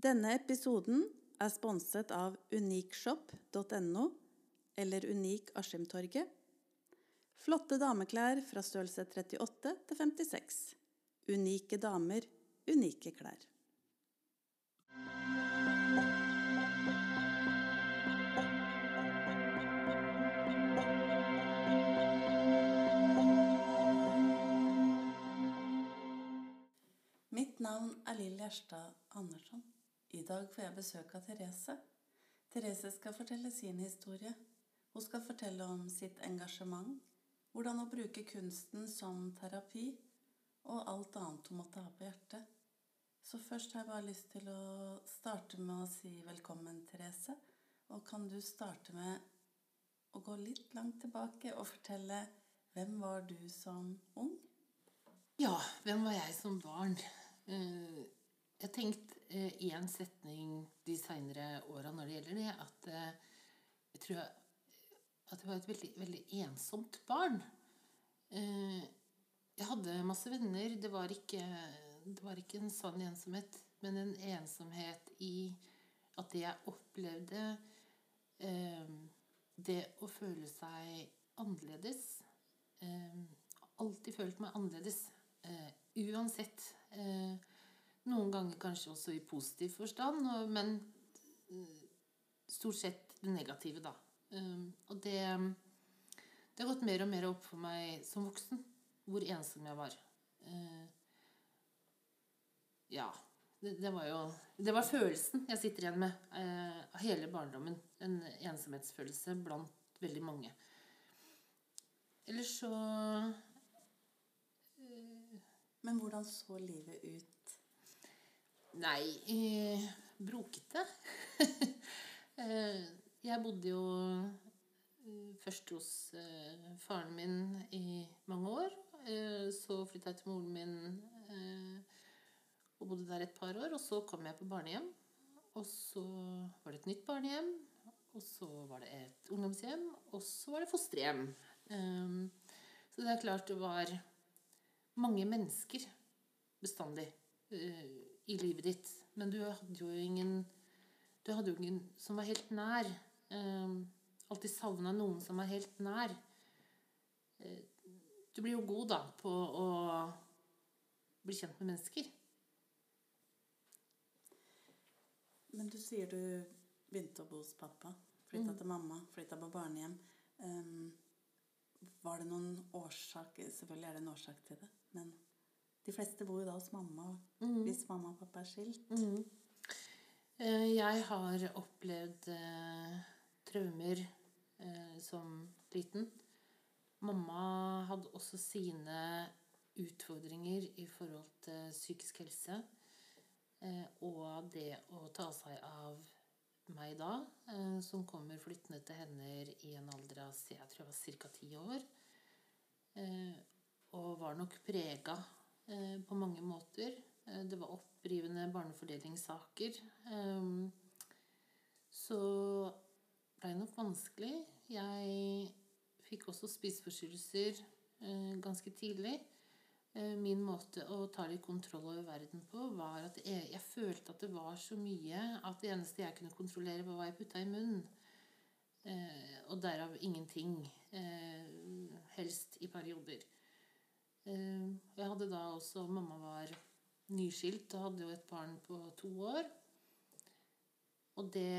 Denne episoden er sponset av unikshop.no eller Unik Askimtorget. Flotte dameklær fra størrelse 38 til 56. Unike damer, unike klær. Mitt navn er Lill Gjerstad Andersson. I dag får jeg besøk av Therese. Therese skal fortelle sin historie. Hun skal fortelle om sitt engasjement, hvordan hun bruker kunsten som terapi, og alt annet hun måtte ha på hjertet. Så først har jeg bare lyst til å starte med å si velkommen, Therese. Og kan du starte med å gå litt langt tilbake og fortelle hvem var du som ung? Ja, hvem var jeg som barn? Eh, Jeg har tenkt eh, en setning de seinere åra når det gjelder det, at eh, jeg tror at jeg var et veldig, veldig ensomt barn. Eh, Jeg hadde masse venner. Det var ikke, det var ikke en sann ensomhet, men en ensomhet i at det jeg opplevde Det å føle seg annerledes Alltid følt meg annerledes. uansett. Noen ganger kanskje også i positiv forstand, men eh, stort sett det negative, da. Eh, og det, det har gått mer og mer opp for meg som voksen hvor ensom jeg var. Eh, ja. Det, det var jo Det var følelsen jeg sitter igjen med eh, av hele barndommen. En ensomhetsfølelse blant veldig mange. Eller så Men hvordan så livet ut? Nei, eh, brokete. jeg bodde jo eh, først hos eh, faren min i mange år. Eh, så flytta jeg til moren min eh, og bodde der et par år. Og så kom jeg på barnehjem. Og så var det et nytt barnehjem. Og så var det et ungdomshjem. Og så var det fosterhjem. Så det er klart det var mange mennesker bestandig i livet ditt. Men du hadde jo ingen Du hadde jo ingen som var helt nær. Eh, alltid savna noen som var helt nær. Eh, du blir jo god, da, på å bli kjent med mennesker. Men du sier du begynte å bo hos pappa. Flytta til mamma, flytta på barnehjem. Um, var det noen årsak Selvfølgelig er det en årsak til det, men de fleste bor jo da hos mamma hvis mamma og pappa er skilt. Mm. Jeg har opplevd eh, traumer eh, som liten. Mamma hadde også sine utfordringer i forhold til psykisk helse. Eh, og det å ta seg av meg da, eh, som kommer flyttende til henne i en alder av jeg tror jeg var ca. ti år. Eh, og var nok prega eh, på mange måter. Eh, det var opprivende barnefordelingssaker. Så så blei nok vanskelig. Jeg fikk også spiseforstyrrelser eh, ganske tidlig. Eh, Min måte å ta litt kontroll over verden på var at jeg, jeg følte at det var så mye at det eneste jeg kunne kontrollere, var hva jeg putta i munnen. Eh, og derav ingenting. Eh, helst i perioder. Eh, jeg hadde da også Mamma var nyskilt og hadde jo et barn på to år. Og det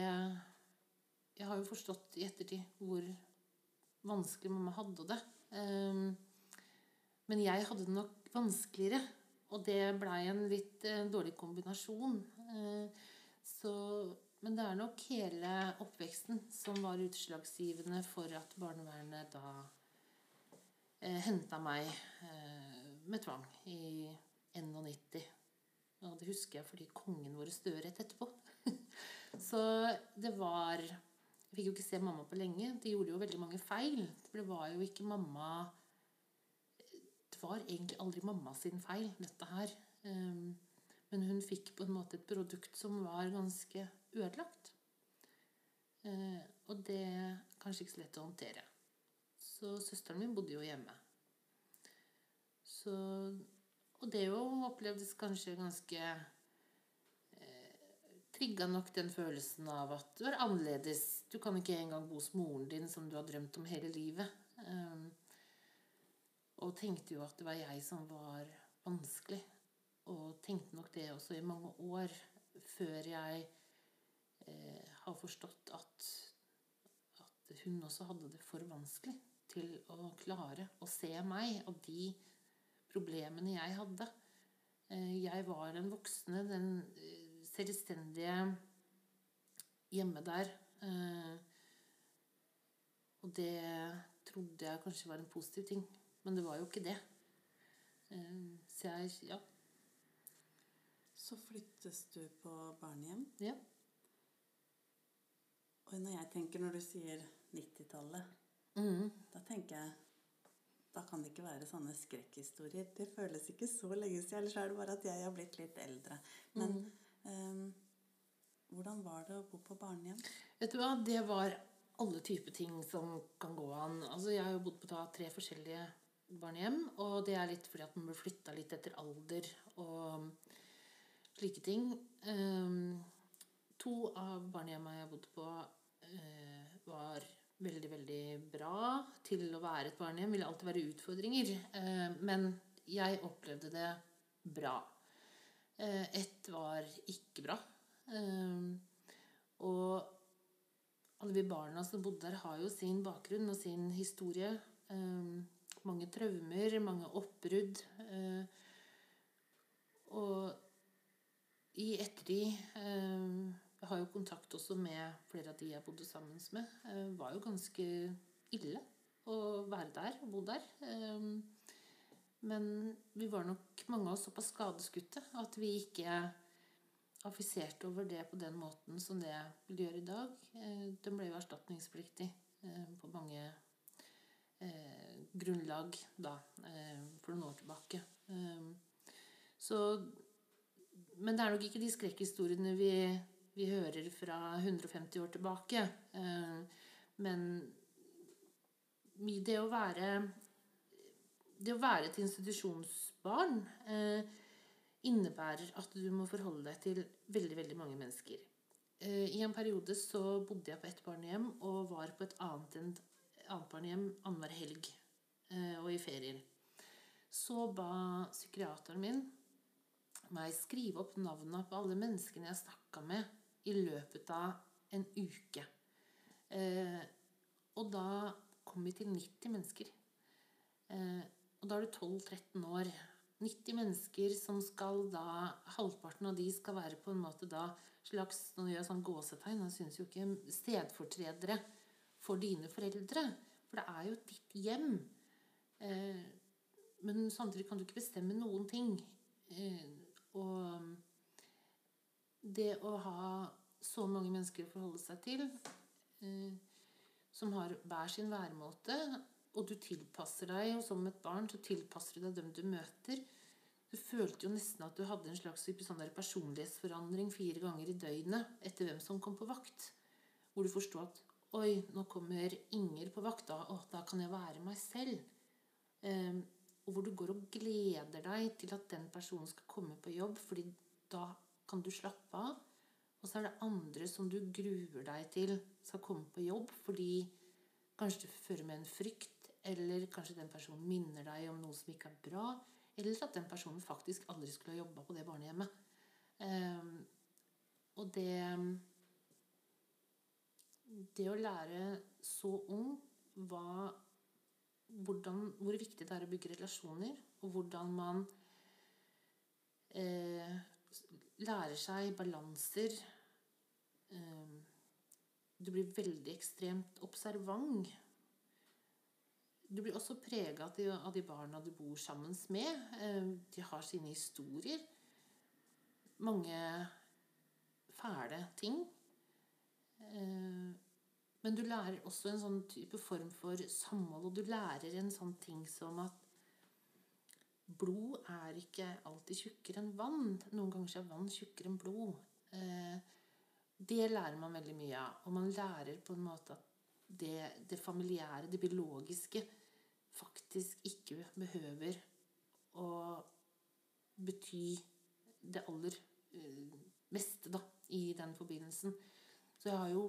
Jeg har jo forstått i ettertid hvor vanskelig mamma hadde det. Eh, men jeg hadde det nok vanskeligere, og det blei en litt eh, dårlig kombinasjon. Så, men det er nok hele oppveksten som var utslagsgivende for at barnevernet da eh, henta meg eh, med tvang i 91. Og det husker jeg fordi kongen vår døde rett etterpå. så det var Jeg fikk jo ikke se mamma på lenge. De gjorde jo veldig mange feil. Det var jo ikke mamma det var egentlig aldri mamma sin feil, dette her. Um, men hun fikk på en måte et produkt som var ganske ødelagt. Uh, og det er kanskje ikke så lett å håndtere. Så søsteren min bodde jo hjemme. Så, og det jo opplevdes kanskje ganske eh, trigga nok den følelsen av at du er annerledes. Du kan ikke engang bo hos moren din, som du har drømt om hele livet. Um, og tenkte jo at det var jeg som var vanskelig. Og tenkte nok det også i mange år før jeg eh, har forstått at, at hun også hadde det for vanskelig til å klare å se meg og de problemene jeg hadde. Eh, jeg var den voksne, den eh, selvstendige hjemme der. Eh, og det trodde jeg kanskje var en positiv ting. Men det var jo ikke det. Så jeg ja. Så flyttes du på barnehjem. Ja. Og når jeg tenker når du sier 90-tallet, mm. da tenker jeg da kan det ikke være sånne skrekkhistorier. Det føles ikke så lenge siden. Ellers er det bare at jeg har blitt litt eldre. Men mm. um, hvordan var det å bo på barnehjem? Vet du hva, det var alle typer ting som kan gå an. Altså, jeg har jo bodd på tre forskjellige barnehjem, og det er litt fordi at man blir flytta litt etter alder og slike ting. Um, to av barnehjemmene jeg har bodd på, uh, var veldig, veldig bra til å være et barnehjem. Ville alltid være utfordringer. Uh, men jeg opplevde det bra. Uh, ett var ikke bra. og alle vi barna som bodde der, har jo sin bakgrunn og sin historie. mange traumer, mange oppbrudd. og i ettertid eh, Jeg har jo kontakt også med flere av de jeg bodde sammen med. Det eh, var jo ganske ille å være der og bo der. Eh, men vi var nok mange av oss såpass skadeskutte at vi ikke affiserte over det på den måten som det vil gjøre i dag. Den ble jo erstatningspliktig på mange grunnlag da, for noen år tilbake. Så men det er nok ikke de skrekkhistoriene vi, vi hører fra 150 år tilbake. Eh, men det å være Det å være et institusjonsbarn eh, innebærer at du må forholde deg til veldig, veldig mange mennesker. Eh, I en periode så bodde jeg på ett barnehjem og var på et annet, annet barnehjem annenhver helg og i ferier. Så ba psykiateren min meg skrive opp navnene på alle menneskene jeg snakka med i løpet av en uke. Eh, og da kom vi til 90 mennesker. Eh, og da er du 12-13 år. 90 mennesker som skal da Halvparten av de skal være på en måte da slags Nå gjør jeg sånn gåsetegn, jeg syns jo ikke stedfortredere for dine foreldre. For det er jo ditt hjem. Eh, men samtidig kan du ikke bestemme noen ting. Eh, og det å ha så mange mennesker å forholde seg til, eh, som har hver sin væremåte, og du tilpasser deg, og som et barn så tilpasser du deg dem du møter Du følte jo nesten at du hadde en slags sånn personlighetsforandring fire ganger i døgnet etter hvem som kom på vakt. Hvor du forsto at Oi, nå kommer Inger på vakt. Da, å, da kan jeg være meg selv. Eh, og hvor du går og gleder deg til at den personen skal komme på jobb, fordi da kan du slappe av. Og så er det andre som du gruer deg til skal komme på jobb, fordi kanskje du fører med en frykt, eller kanskje den personen minner deg om noe som ikke er bra, eller at den personen faktisk aldri skulle ha jobba på det barnehjemmet. Um, og det Det å lære så ung hva hvordan, hvor viktig det er å bygge relasjoner, og hvordan man eh, lærer seg balanser. Eh, du blir veldig ekstremt observant. Du blir også prega av, de barna du bor sammen med. Eh, de har sine historier. Mange fæle ting. Eh, men du lærer også en sånn type form for samhold, og du lærer en sånn ting som at blod er ikke alltid tjukkere enn vann. Noen ganger er vann tjukkere enn blod. Eh, det lærer man veldig mye av. Og man lærer på en måte at det, det familiære, det biologiske, faktisk ikke behøver å bety det aller eh, meste da, i den forbindelsen. Så jeg har jo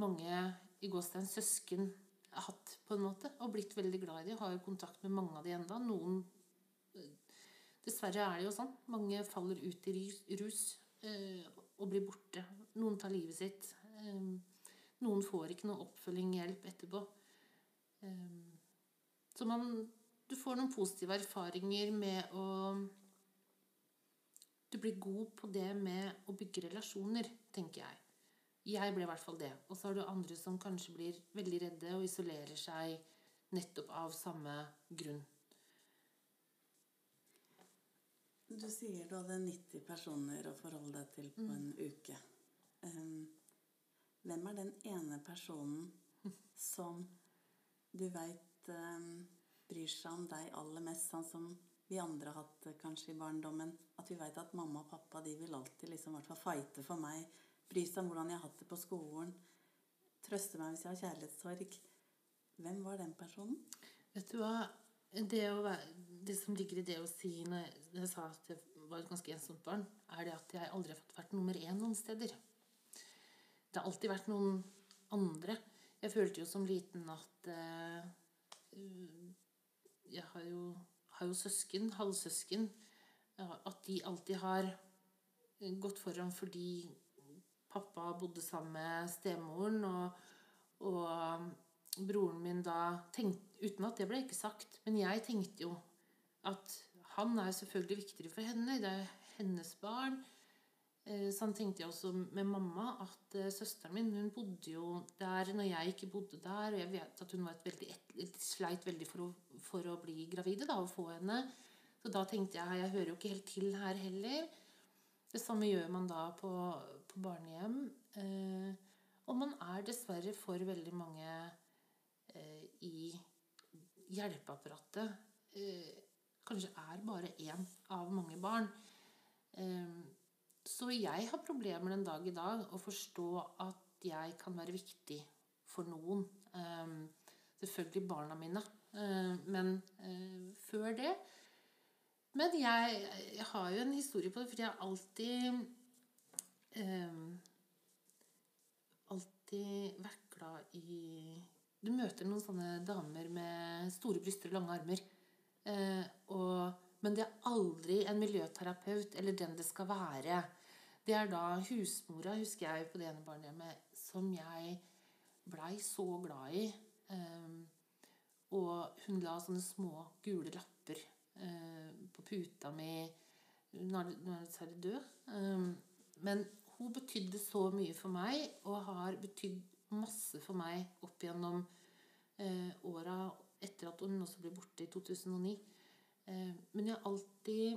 mange i gåstein søsken hatt, på en måte, og blitt veldig glad i dem. Har jo kontakt med mange av de enda. Noen Dessverre er det jo sånn. Mange faller ut i rus eh, og blir borte. Noen tar livet sitt. Eh, noen får ikke noe oppfølging, hjelp etterpå. Eh, så man Du får noen positive erfaringer med å Du blir god på det med å bygge relasjoner, tenker jeg. Jeg ble i hvert fall det. Og så har du andre som kanskje blir veldig redde og isolerer seg nettopp av samme grunn. Du sier du hadde 90 personer å forholde deg til på en uke. Um, hvem er den ene personen som du veit bryr seg om deg aller mest, sånn som vi andre har hatt kanskje i barndommen? At vi veit at mamma og pappa de vil alltid liksom, hvert fall fighte for meg, bry seg om hvordan jeg har hatt det på skolen, trøste meg hvis jeg har kjærlighetssorg. Hvem var den personen? Vet du hva? Det, være, det, som ligger i det å si når jeg, sa at jeg var et ganske ensomt barn, er det at jeg aldri har fått vært nummer én noen steder. Det har alltid vært noen andre. Jeg følte jo som liten at eh, Jeg har jo, har jo, søsken, halvsøsken. At de alltid har gått foran fordi pappa bodde sammen med stemoren, og, og broren min da tenkte, Uten at det ble ikke sagt, men jeg tenkte jo at han er selvfølgelig viktigere for henne. Det er hennes barn. Sånn tenkte jeg også med mamma, at eh, søsteren min hun bodde jo der når jeg ikke bodde der. Og jeg vet at hun var veldig, sleit veldig for å, for å bli gravide da, og få henne. Så da tenkte jeg jeg hører jo ikke helt til her heller. Det samme gjør man da på, på barnehjem. Eh, og man er dessverre for veldig mange i hjelpeapparatet eh, kanskje er bare én av mange barn. Eh, så jeg har problemer den dag i dag å forstå at jeg kan være viktig for noen. Selvfølgelig barna mine, men før det Men jeg, jeg, har jo en historie på det, for jeg har alltid Alltid vært glad i du møter noen sånne damer med store bryster og lange armer. Eh, og, men det er aldri en miljøterapeut eller den det skal være. Det er da husmora, husker jeg, på det ene barnehjemmet, som jeg blei så glad i. Eh, og hun la sånne små gule lapper eh, på puta mi Nå er hun dessverre død. Eh, men hun betydde så mye for meg, og har betydd masse for meg opp gjennom eh, åra etter at hun også ble borte i 2009. Eh, men jeg har alltid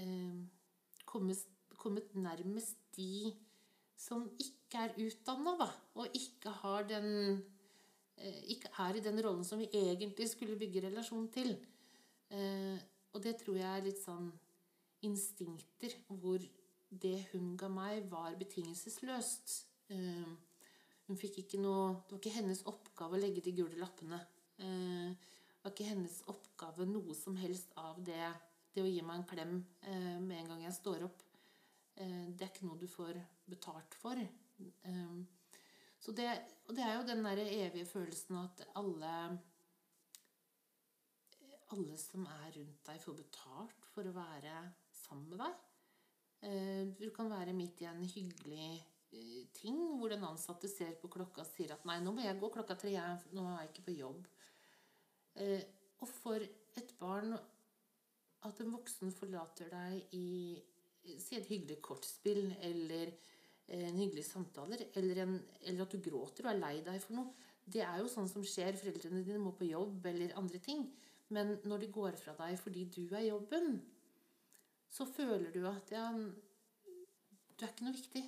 eh, kommet, kommet, nærmest de som ikke er utdanna, da, og ikke har den eh, ikke er i den rollen som vi egentlig skulle bygge relasjon til. Eh, og det tror jeg er litt sånn instinkter hvor det hun ga meg, var betingelsesløst. Hun fikk ikke noe Det var ikke hennes oppgave å legge de gule lappene. Eh, det var ikke hennes oppgave noe som helst av det, det å gi meg en klem eh, med en gang jeg står opp. Eh, det er ikke noe du får betalt for. Så det, og det er jo den der evige følelsen at alle alle som er rundt deg, får betalt for å være sammen med deg. Du kan være midt i en hyggelig ting hvor den ansatte ser på klokka og sier at 'nei, nå må jeg gå klokka tre, nå er jeg ikke på jobb'. Eh, og for et barn at en voksen forlater deg i Si et hyggelig kortspill eller en hyggelig samtale, eller, en, eller, at du gråter og er lei deg for noe. Det er jo sånn som skjer. Foreldrene dine må på jobb eller andre ting. Men når de går fra deg fordi du er jobben, så føler du at ja, du er ikke noe viktig.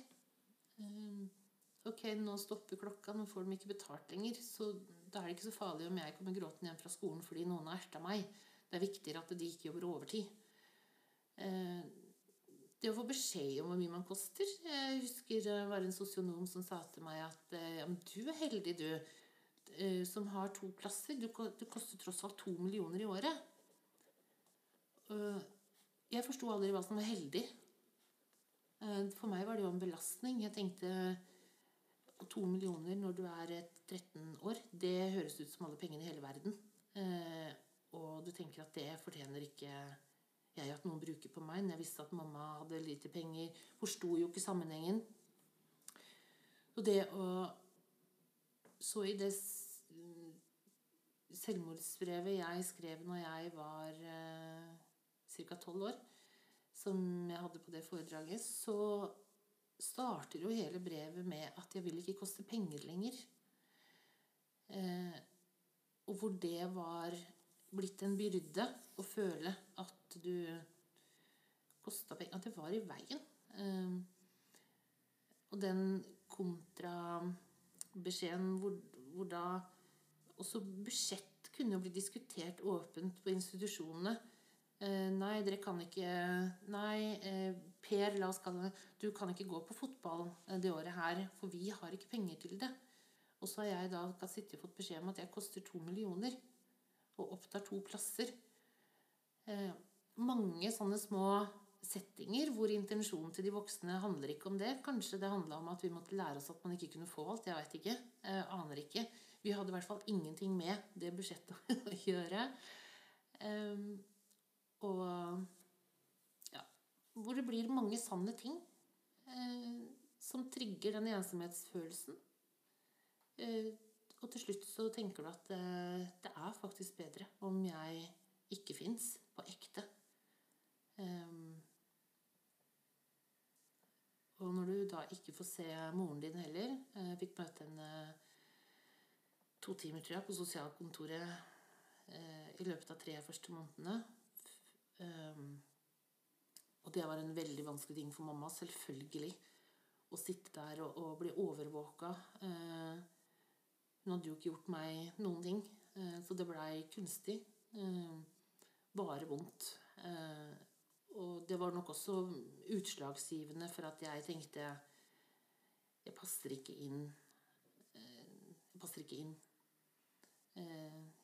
Ehm, ok, nå stopper klokka, nå får de ikke betalt lenger. Så da er det ikke så farlig om jeg kommer gråtende hjem fra skolen fordi noen har erta meg. Det er viktigere at de ikke jobber overtid. Ehm, det å få beskjed om hvor mye man koster Jeg husker det var en sosionom som sa til meg at eh, ja, du er heldig, du, eh, som har to klasser. Du, det koster tross alt to millioner i året. Jeg forsto aldri hva som var heldig. Eh, eh, For meg var det jo en belastning. Jeg tenkte to millioner når du er 13 år, det høres ut som alle pengene i hele verden. Eh, og du tenker at det fortjener ikke jeg at noen bruker på meg. Når jeg visste at mamma hadde lite penger, forsto jo ikke sammenhengen. Og det å Så i det selvmordsbrevet jeg skrev når jeg var eh, ca. tolv år, som jeg hadde på det foredraget, så starter jo hele brevet med at 'jeg vil ikke koste penger lenger'. Eh, og hvor det var blitt en byrde å føle at du kosta penger At det var i veien. Eh, og den kontrabeskjeden hvor, hvor da også budsjett kunne jo bli diskutert åpent på institusjonene. Eh, nei, dere kan ikke Nei, eh, Per, la oss kalle Du kan ikke gå på fotball eh, det året her, for vi har ikke penger til det. Og så har jeg da sittet og fått beskjed om at jeg koster to millioner og opptar to plasser. Mange sånne små settinger hvor intensjonen til de voksne handler ikke om det. Kanskje det handla om at vi måtte lære oss at man ikke kunne få alt. Jeg veit ikke. Eh, aner ikke. Vi hadde i hvert fall ingenting med det budsjettet å gjøre. Um, og ja, hvor det blir mange sanne ting eh, som trigger den ensomhetsfølelsen. Eh, og til slutt så tenker du at eh, det er faktisk bedre om jeg ikke fins på ekte. Um, og når du da ikke får se moren din heller Jeg eh, fikk møte henne to timer tror jeg, på sosialkontoret eh, i løpet av tre første månedene. Um, og det var en veldig vanskelig ting for mamma, selvfølgelig. Å sitte der og, og bli overvåka. Uh, hun hadde jo ikke gjort meg noen ting, uh, så det blei kunstig. Uh, bare vondt. og det var nok også utslagsgivende for at jeg tenkte Jeg passer ikke inn. jeg passer ikke inn.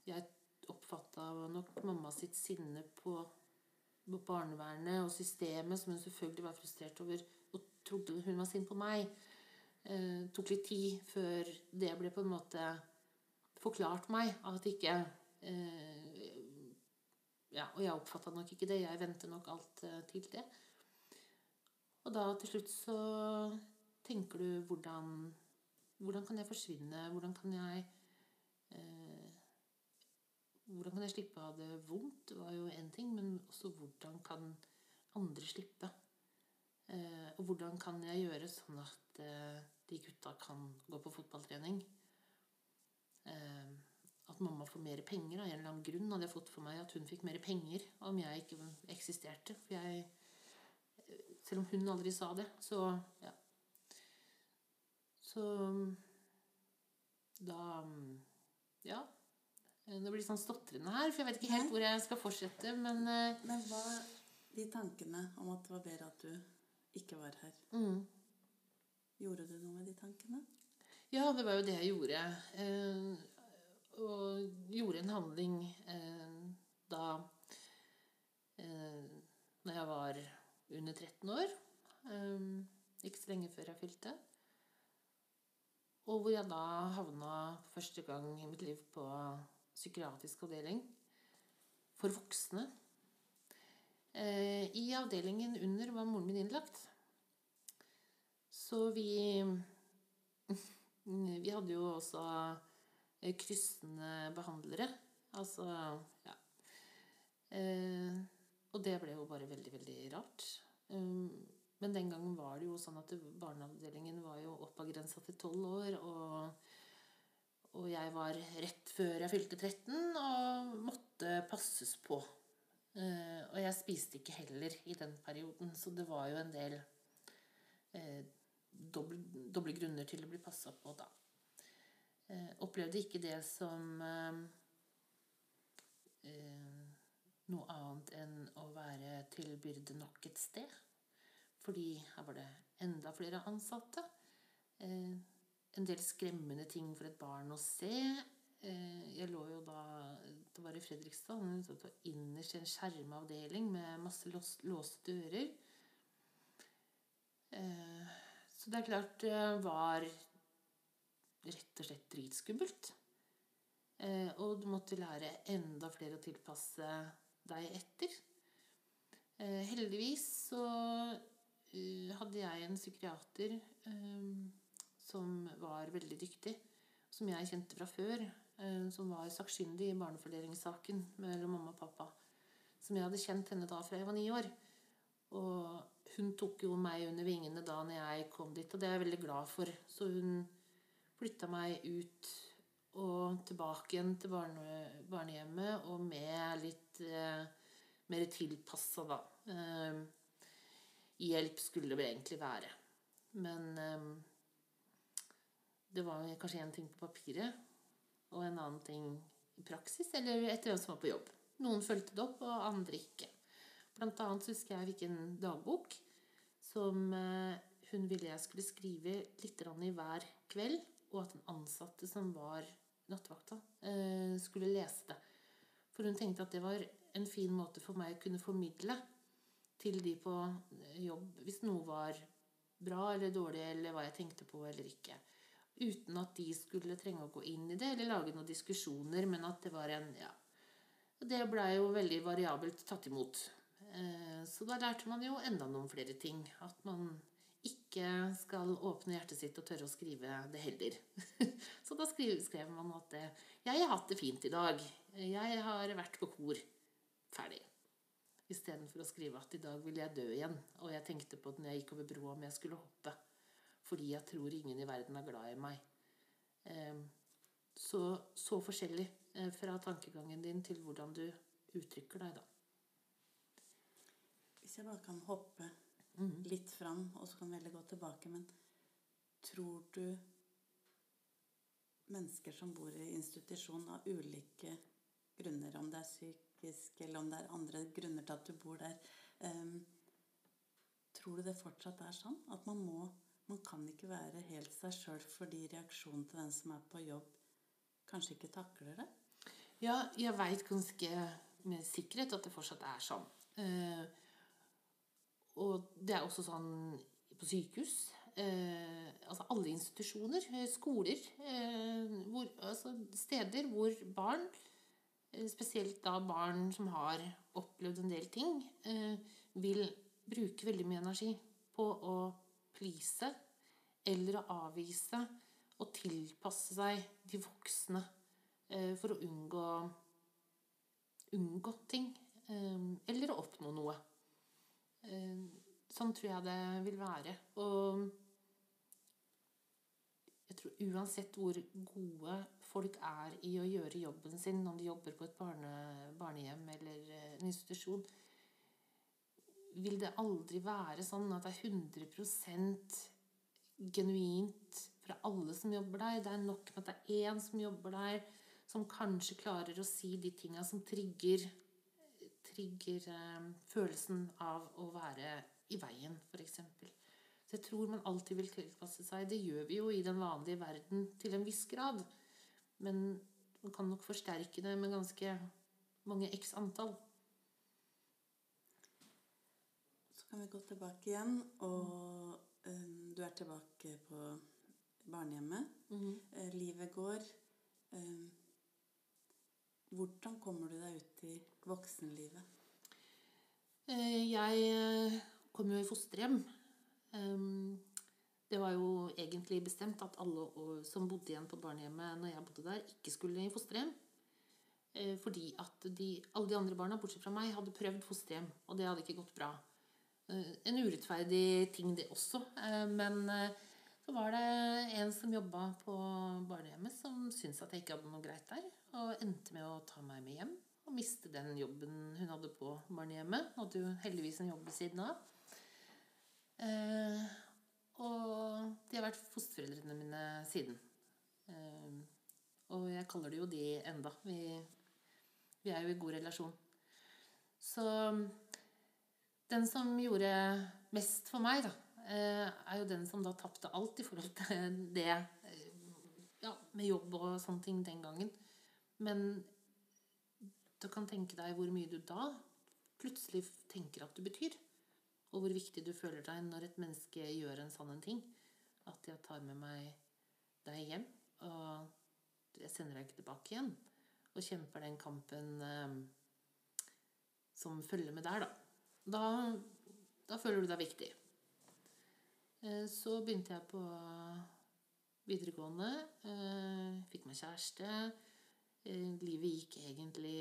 jeg oppfatta nok mamma sitt sinne på barnevernet og systemet, som hun selvfølgelig var frustrert over og trodde hun var sint på meg. Eh, tok litt tid før det ble på en måte forklart meg. At ikke eh, Ja, og jeg oppfatta nok ikke det. Jeg ventet nok alt eh, til det. Og da til slutt så tenker du hvordan Hvordan kan jeg forsvinne? Hvordan kan jeg eh, hvordan kan jeg slippe å ha det vondt, var jo én ting, men også hvordan kan andre slippe? Eh, og hvordan kan jeg gjøre sånn at eh, de gutta kan gå på fotballtrening? Eh, at mamma får mer penger av en eller annen grunn hadde jeg fått for meg at hun fikk mer penger om jeg ikke eksisterte. For jeg Selv om hun aldri sa det, så ja. Så da Ja. Det blir sånn stotrende her, for jeg vet ikke helt hvor jeg skal fortsette, men uh, Men hva de tankene om at det var bedre at du ikke var her mm. Gjorde du noe med de tankene? Ja, det var jo det jeg gjorde. Eh, og gjorde en handling eh, da eh, Når jeg var under 13 år. Um, ikke så lenge før jeg fylte. Og hvor jeg da havna første gang i mitt liv på psykiatrisk avdeling for voksne. Eh, I avdelingen under var moren min innlagt. Så vi Vi hadde jo også eh, kryssende behandlere. Altså Ja. Eh, og det ble jo bare veldig, veldig rart. Men den gangen var det jo sånn at barneavdelingen var jo oppavgrensa til tolv år. og og jeg var rett før jeg fylte 13 og måtte passes på. Eh, og jeg spiste ikke heller i den perioden, så det var jo en del eh, doble, grunner til å bli passa på da. Eh, opplevde ikke det som noe annet enn å være til byrde nok et sted. Fordi her var det enda flere ansatte. En del skremmende ting for et barn å se. Eh, jeg lå jo da Det var i Fredrikstad. Innerst i en skjerma avdeling med masse låste dører. Eh, Så det er klart det var rett og slett dritskummelt. Eh, og du måtte lære enda flere å tilpasse deg etter. Heldigvis så hadde jeg en psykiater som var veldig dyktig, som jeg kjente fra før, eh, som var sakkyndig i barnefordelingssaken mellom mamma og pappa. Som jeg hadde kjent henne da fra jeg var ni år. Og hun tok jo meg under vingene da når jeg kom dit, og det er jeg veldig glad for. Så hun flytta meg ut og tilbake igjen til barne, barnehjemmet, og med litt eh, mer tilpassa, da. Eh, hjelp skulle det egentlig være. Men eh, det var kanskje én ting på papiret, og en annen ting i praksis, eller etter hvem som var på jobb. Noen fulgte det opp, og andre ikke. Blant annet husker jeg fikk en dagbok som eh, hun ville jeg skulle skrive litt i hver kveld, og at den ansatte som var nattevakta, eh, skulle lese det. For hun tenkte at det var en fin måte for meg å kunne formidle til de på jobb hvis noe var bra eller dårlig, eller hva jeg tenkte på eller ikke. Uten at de skulle trenge å gå inn i det eller lage noen diskusjoner, men at det var en ja. Og Det blei jo veldig variabelt tatt imot. Eh, så da lærte man jo enda noen flere ting. At man ikke skal åpne hjertet sitt og tørre å skrive det heller. Så da skrev, man at 'Jeg har hatt det fint i dag. Jeg har vært på kor.' Ferdig. Istedenfor å skrive at 'i dag vil jeg dø igjen', og jeg tenkte på det når jeg gikk over broa om jeg skulle hoppe. Fordi jeg tror ingen i verden er glad i meg. Eh, så, så forskjellig fra tankegangen din til hvordan du uttrykker deg, da. Hvis jeg bare kan hoppe Mhm. litt fram, og så kan vi heller gå tilbake, men tror du mennesker som bor i institusjon av ulike grunner, om det er psykisk eller om det er andre grunner til at du bor der, tror du det fortsatt er sånn? At man må Man kan ikke være helt seg sjøl fordi reaksjonen til den som er på jobb, kanskje ikke takler det? Ja, jeg veit ganske med sikkerhet at det fortsatt er sånn. Eh, og det er også sånn på sykehus. Eh, altså alle institusjoner, eh, skoler, eh, hvor, altså steder hvor barn, eh, spesielt da barn som har opplevd en del ting, eh, vil bruke veldig mye energi på å please eller å avvise og tilpasse seg de voksne eh, for å unngå unngå ting. eh, Eller å oppnå noe. Eh, Sånn tror jeg det vil være. Og jeg tror uansett hvor gode folk er i å gjøre jobben sin, om de jobber på et barne, barnehjem eller en institusjon, vil det aldri være sånn at det er 100% genuint fra alle som jobber der. Det er nok med at det er én som jobber der, som kanskje klarer å si de tinga som trigger, trigger eh, følelsen av å være i veien, f.eks. Så jeg tror man alltid vil tilpasse seg. Det gjør vi jo i den vanlige verden til en viss grad. Men man kan nok forsterke det med ganske mange x antall. Så kan vi gå tilbake igjen, og eh, du er tilbake på barnehjemmet. Eh, livet går. Eh, hvordan kommer du deg ut i voksenlivet? Eh, Jeg eh, kom jo i fosterhjem. Ehm, Det var jo egentlig bestemt at alle som bodde igjen på barnehjemmet når jeg bodde der, ikke skulle i fosterhjem. Fordi at de, alle de andre barna, bortsett fra meg, hadde prøvd fosterhjem. Og det hadde ikke gått bra. Eh, En urettferdig ting, det også. Eh, Men eh, så var det en som jobba på barnehjemmet, som syntes at jeg ikke hadde noe greit der. Og endte med å ta meg med hjem og miste den jobben hun hadde på barnehjemmet. Hun hadde jo heldigvis en jobb ved siden av. Og de har vært fosterforeldrene mine siden. Og jeg kaller det jo de enda. Vi, vi er jo i god relasjon. Så den som gjorde mest for meg, da, eh, er jo den som da tapte alt i forhold til det eh, ja, med jobb og sånne ting den gangen. Men du kan tenke deg hvor mye du da plutselig tenker at du betyr. Og hvor viktig du føler deg når et menneske gjør en sånn en ting. at jeg tar med meg deg hjem, og jeg sender deg ikke tilbake igjen. Og kjemper den kampen eh, som følger med der, da. Da, da føler du deg viktig. Eh, så begynte jeg på videregående. Eh, fikk meg kjæreste. Eh, livet gikk egentlig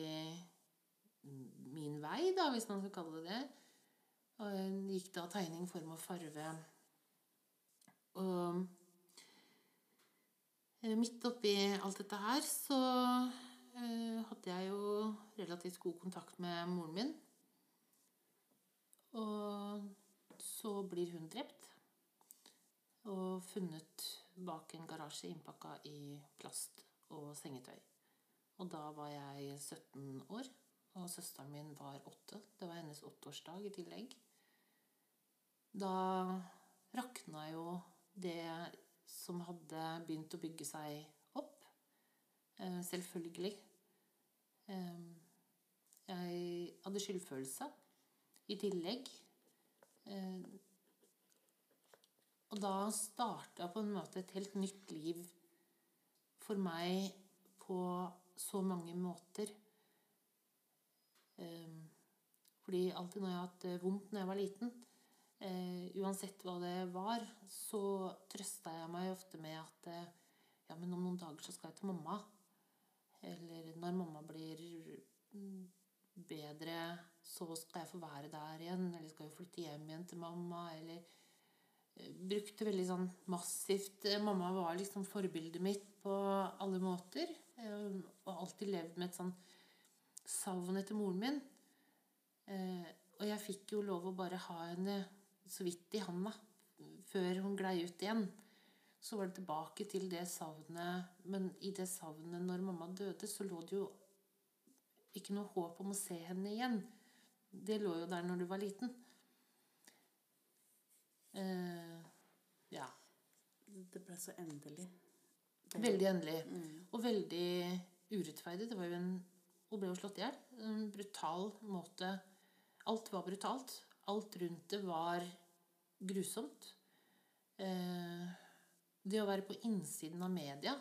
min vei, da, hvis man skal kalle det det. Og gikk da tegning, form og farve. Og midt oppi alt dette her så hadde jeg jo relativt god kontakt med moren min. Og så blir hun drept og funnet bak en garasje innpakka i plast og sengetøy. Og da var jeg 17 år, og søsteren min var 8. Det var hennes åtteårsdag i tillegg. Da rakna jo det som hadde begynt å bygge seg opp. Eh, selvfølgelig. Eh, jeg hadde skyldfølelse i tillegg. Eh, og da starta på en måte et helt nytt liv for meg på så mange måter. Um, fordi alltid når jeg har hatt det vondt når jeg var liten, uh, uansett hva det var, så trøsta jeg meg ofte med at ja, men om noen dager så skal jeg til mamma. Eller når mamma blir mm, bedre, så skal jeg få være der igjen. Eller skal jeg flytte hjem igjen til mamma. Eller uh, brukte veldig sånn massivt Mamma var liksom forbildet mitt på alle måter. Eh, og alltid levd med et sånn savn etter moren min. Eh, og jeg fikk jo lov å bare ha henne så vidt i handa før hun glei ut igjen. Så var det tilbake til det savnet. Men i det savnet når mamma døde, så lå det jo ikke noe håp om å se henne igjen. Det lå jo der når du var liten. Uh, ja. Det ble så endelig. Veldig endelig. Mm. Og veldig urettferdig. Det var jo en Hun ble jo slått i hjel. En brutal måte Alt var brutalt. Alt rundt det var grusomt. Uh, det å være på innsiden av media,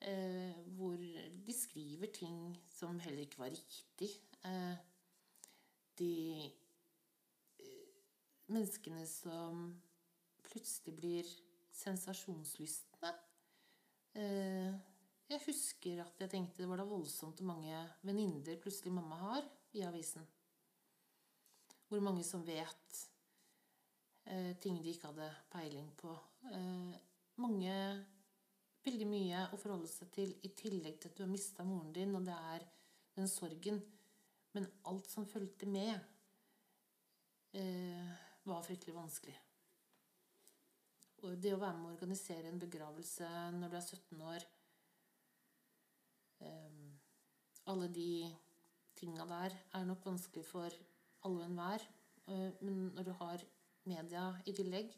eh, hvor de skriver ting som heller ikke var riktig eh, De eh, menneskene som plutselig blir sensasjonslystne Eh, jeg husker at jeg tenkte det var da voldsomt hvor mange venninner plutselig mamma har i avisen. Hvor mange som vet eh, ting de ikke hadde peiling på. Mange Veldig mye å forholde seg til i tillegg til at du har mista moren din, og det er den sorgen. Men alt som fulgte med, var fryktelig vanskelig. Og det å være med å organisere en begravelse når du er 17 år eh, Alle de tinga der er nok vanskelig for alle og enhver. Uh, men når du har media i tillegg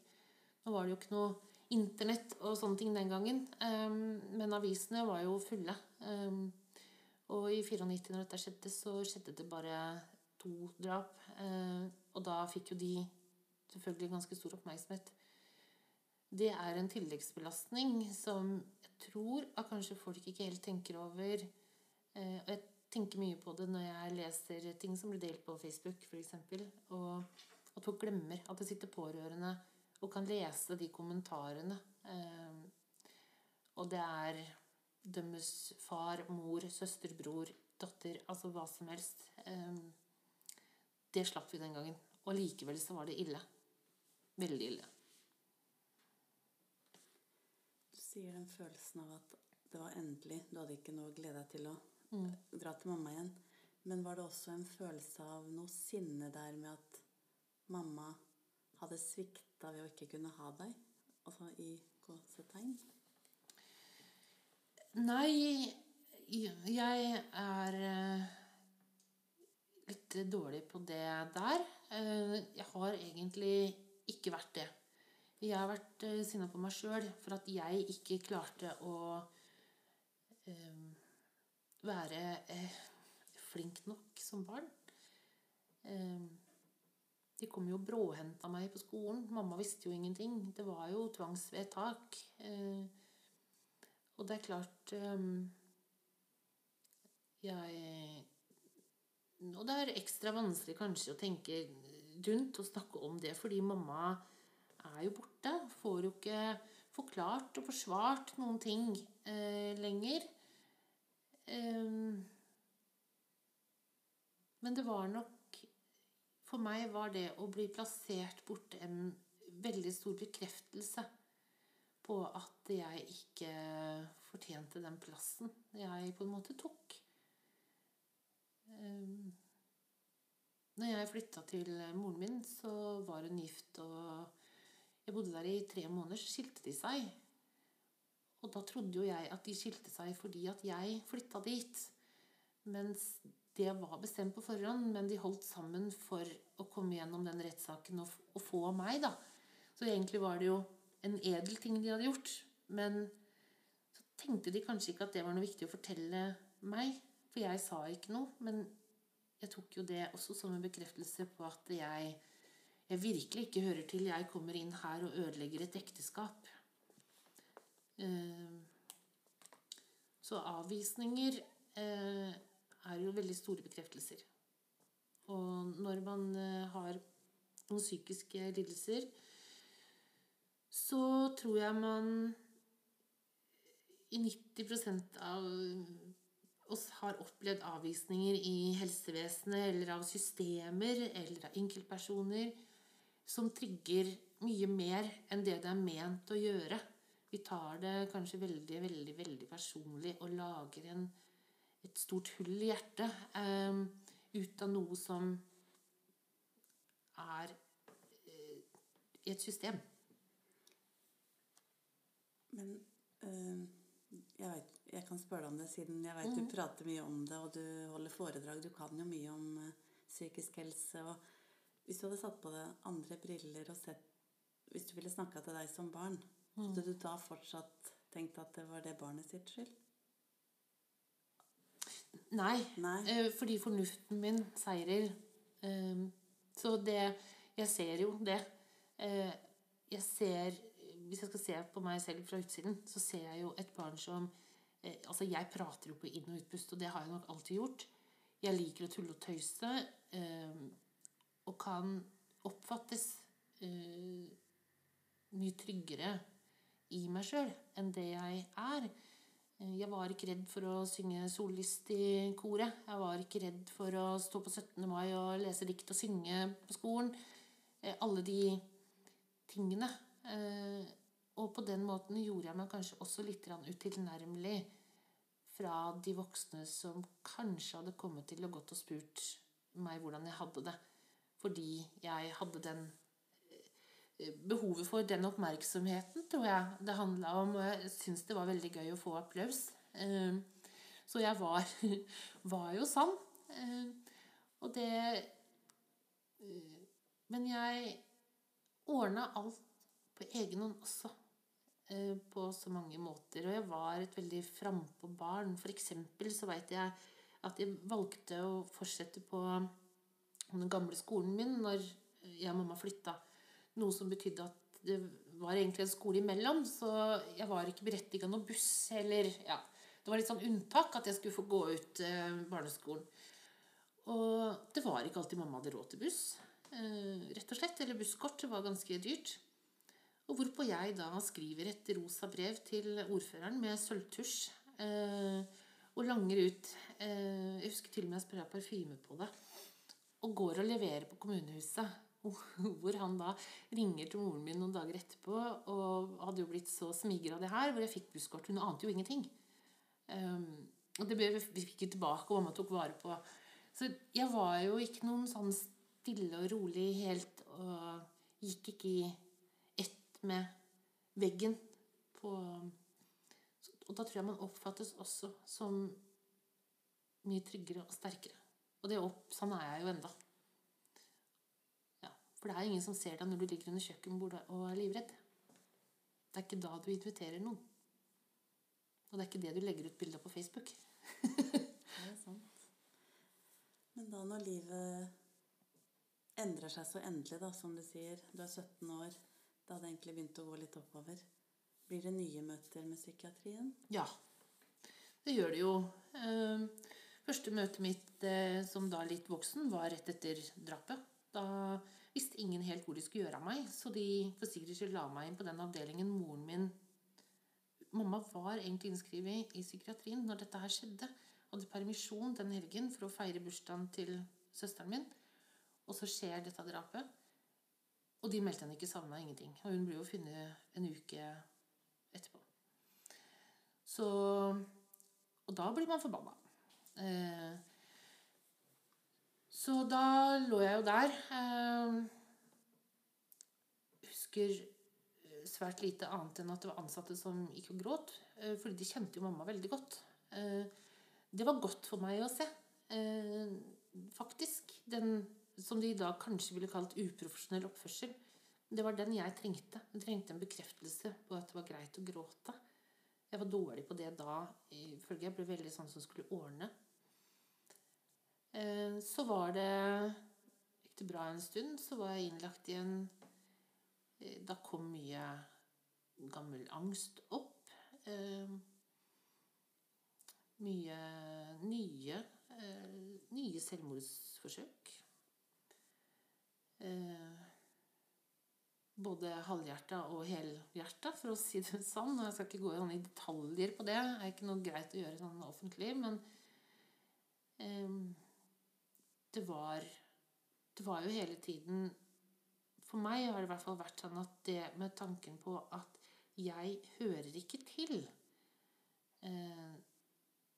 Nå var det jo ikke noe Internett og sånne ting den gangen, um, men avisene var jo fulle. Um, og i 94, når dette skjedde, så skjedde det bare to drap. Uh, og da fikk jo de selvfølgelig ganske stor oppmerksomhet det er en tilleggsbelastning som jeg tror at kanskje folk ikke helt tenker over. Eh, og jeg tenker mye på det når jeg leser ting som blir delt på Facebook f.eks. Og at folk glemmer at det sitter pårørende og kan lese de kommentarene. Eh, og det er dømmes far, mor, søster, bror, datter Altså hva som helst. Eh, det slapp vi den gangen. Og likevel så var det ille. Veldig ille. Du sier den følelsen av at det var endelig. Du hadde ikke noe å glede deg til å mm. dra til mamma igjen. Men var det også en følelse av noe sinne der med at mamma hadde svikta ved å ikke kunne ha deg? Altså i gåsetegn? Nei, jeg er eh, litt dårlig på det der. Eh, jeg har egentlig ikke vært det. Jeg har vært uh, sinna på meg sjøl for at jeg ikke klarte å være flink nok som barn. De kom jo og bråhenta meg på skolen. Mamma visste jo ingenting. Det var jo tvangsvedtak. Eh, og det er klart eh, Jeg Og det er ekstra vanskelig kanskje å tenke rundt og snakke om det, fordi mamma er jo borte. Får jo ikke forklart og forsvart noen ting eh, lenger. Um, men det var nok For meg var det å bli plassert borte en veldig stor bekreftelse på at jeg ikke fortjente den plassen jeg på en måte tok. Um, når jeg flytta til moren min, så var hun gift, og jeg bodde der i tre måneder. Så skilte de seg. Og da trodde jo jeg at de skilte seg fordi at jeg flytta dit. Mens det var bestemt på forhånd, men de holdt sammen for å komme gjennom den rettssaken og, og få meg, da. Så egentlig var det jo en edel ting de hadde gjort. Men så tenkte de kanskje ikke at det var noe viktig å fortelle meg. For jeg sa ikke noe. Men jeg tok jo det også som en bekreftelse på at jeg, jeg virkelig ikke hører til. Jeg kommer inn her og ødelegger et ekteskap. Eh, så avvisninger eh, er jo veldig store bekreftelser. Og når man eh, har noen psykiske lidelser, så tror jeg man i 90% av oss har opplevd avvisninger i helsevesenet eller av systemer eller av enkeltpersoner som trigger mye mer enn det det er ment å gjøre. Vi tar det kanskje veldig, veldig, veldig personlig og lager en, et stort hull i hjertet um, ut av noe som er uh, i et system. Men øh, jeg vet jeg kan spørre deg om det, siden jeg vet mm. du prater mye om det, og du holder foredrag. Du kan jo mye om øh, psykisk helse. og Hvis du hadde satt på deg andre briller og sett Hvis du ville snakka til deg som barn, mm. hadde du da fortsatt tenkt at det var det barnet sitt skyld? Nei, Nei. Uh, fordi fornuften min seirer. Så det Jeg ser jo det. jeg ser Hvis jeg skal se på meg selv fra utsiden, så ser jeg jo et barn som Eh, altså, jeg prater jo på inn- og utpust, og det har jeg nok alltid gjort. Jeg liker å tulle og tøyse, eh, og kan oppfattes eh, mye tryggere i meg sjøl enn det jeg er. Jeg var ikke redd for å synge sollist i koret. Jeg var ikke redd for å stå på 17. mai og lese dikt og synge på skolen. Alle de tingene. Og på den måten gjorde jeg meg kanskje også litt utilnærmelig fra de voksne som kanskje hadde kommet til og gått og spurt meg hvordan jeg hadde det. Fordi jeg hadde den eh, behovet for den oppmerksomheten, tror jeg det handla om. Og jeg syns det var veldig gøy å få applaus. Eh, så jeg var, var jo sann. Eh, og det Men jeg ordna alt på egen hånd også. Eh, på så mange måter. Og jeg var et veldig frampå barn. For eksempel så veit jeg at jeg valgte å fortsette på den gamle skolen min når jeg og mamma flytta. Noe som betydde at det var egentlig en skole imellom, så jeg var ikke berettiga noe buss heller. ja, Det var litt sånn unntak at jeg skulle få gå ut eh, barneskolen. Og det var ikke alltid mamma hadde råd til buss, eh, rett og slett. Eller busskort. Det var ganske dyrt. Og hvorpå jeg da skriver et rosa brev til ordføreren med sølvtusj eh, og langer ut eh, Jeg husker til og med jeg spraya parfyme på det. Og går og leverer på kommunehuset. Hvor han da ringer til moren min noen dager etterpå og hadde jo blitt så smigra av det her, hvor jeg fikk busskort. Hun ante jo ingenting. Um, og det ble, vi fikk jo tilbake, og mamma tok vare på. Så jeg var jo ikke noen sånn stille og rolig helt og gikk ikke i med veggen på Og da tror jeg man oppfattes også som mye tryggere og sterkere. Og det opp, sånn er jeg jo enda. Ja, for det er ingen som ser deg når du ligger under kjøkkenbordet og er livredd. Det er ikke da du inviterer noen. Og det er ikke det du legger ut bilder på Facebook. det er sant. Men da når livet endrer seg så endelig, da, som du sier. Du er 17 år. Det hadde egentlig begynt å gå litt oppover. Blir det nye møter med psykiatrien? Ja, det gjør det jo. Eh, Første møtet mitt eh, som da litt voksen var rett etter drapet. Da visste ingen helt hvor de skulle gjøre av meg, så de for sikkerhets skyld la meg inn på den avdelingen moren min Mamma var egentlig innskrevet i psykiatrien når dette her skjedde. Hadde permisjon den helgen for å feire bursdagen til søsteren min. Og så skjer dette drapet. Og de meldte henne ikke savna ingenting. Og hun ble jo funnet en uke etterpå. Så Og da blir man forbanna. Eh, så da lå jeg jo der. Eh, husker eh, svært lite annet enn at det var ansatte som gikk og gråt. Eh, fordi de kjente jo mamma veldig godt. Eh, det var godt for meg å se. Eh, faktisk. Den som de da kanskje ville kalt uprofesjonell oppførsel. Det var den jeg trengte. Jeg trengte en bekreftelse på at det var greit å gråte. Jeg var dårlig på det da, ifølge jeg ble veldig sånn som skulle ordne. Eh, så var det Gikk det bra en stund, så var jeg innlagt i en eh, Da kom mye gammel angst opp. Eh, mye nye nye selvmordsforsøk. Både halvhjerta og helhjerta, for å si det sånn. Jeg skal ikke gå i detaljer på det. Det er ikke noe greit å gjøre sånn offentlig. Men eh, det var Det var jo hele tiden For meg har det i hvert fall vært sånn at det med tanken på at jeg hører ikke til eh,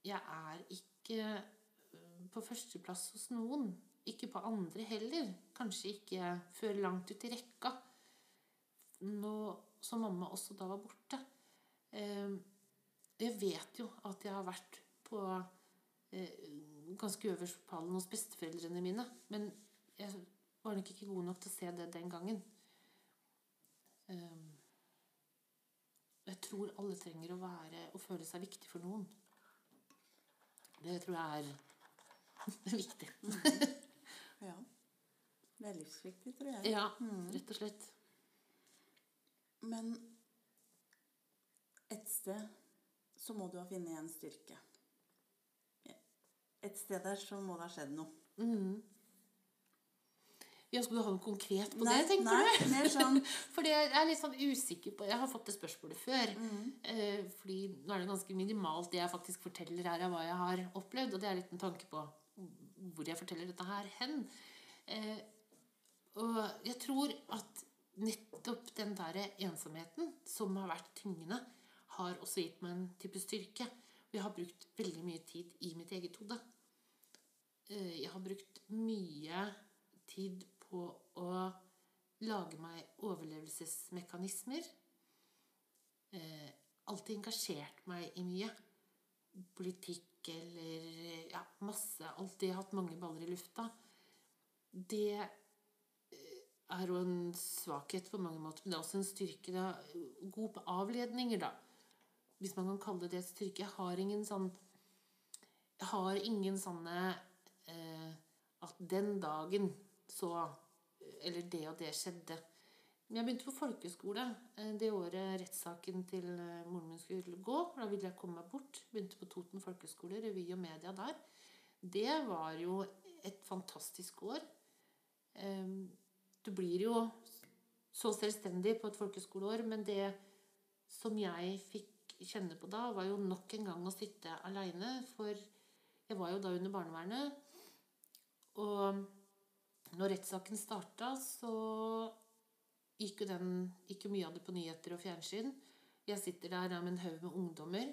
Jeg er ikke eh, på førsteplass hos noen. Ikke på andre heller. Kanskje ikke før langt ut i rekka. Nå som mamma også da var borte. Eh, jeg vet jo at jeg har vært på ganske øverst på pallen hos besteforeldrene mine. Men jeg var nok ikke god nok til å se det den gangen. Ehm, jeg tror alle trenger å være og føle seg viktig for noen. Det tror jeg er viktig. ja. Det er livsviktig, tror jeg. Ja, mm. rett og slett. Men et sted så må du ha funnet en styrke et sted der så må det ha skjedd noe. Mm. Ja, Skal du ha noe konkret på nei, det, tenker nei, du? Mer sånn. fordi jeg er litt sånn usikker på Jeg har fått det spørsmålet før. Mm. Eh, fordi nå er det ganske minimalt det jeg faktisk forteller her av hva jeg har opplevd. Og det er litt en tanke på hvor jeg forteller dette her hen. Eh, og jeg tror at nettopp den der ensomheten som har vært tyngende, har også gitt meg en type styrke. Og jeg har brukt veldig mye tid i mitt eget hode. Eh, jeg har brukt mye tid på å lage meg overlevelsesmekanismer. Eh, alltid engasjert meg i mye. Politikk eller ja, masse. Alltid hatt mange baller i lufta. Det eh, er jo en svakhet på mange måter, men det er også en styrke. Da. God på avledninger, da. Hvis man kan kalle det styrke. Jeg har ingen sånn Jeg har ingen sånne eh, at den dagen så Eller det og det skjedde. Jeg begynte på folkeskole eh, det året rettssaken til eh, moren min skulle gå. Da ville jeg komme meg bort. Begynte på Toten folkeskole, revy og media der. Det var jo et fantastisk år. Du blir jo så selvstendig på et folkeskoleår, men det som jeg fikk kjenne på da, var jo nok en gang å sitte aleine. For jeg var jo da under barnevernet. Og når rettssaken starta, så gikk jo, den, gikk jo mye av det på nyheter og fjernsyn. Jeg sitter der med en haug med ungdommer.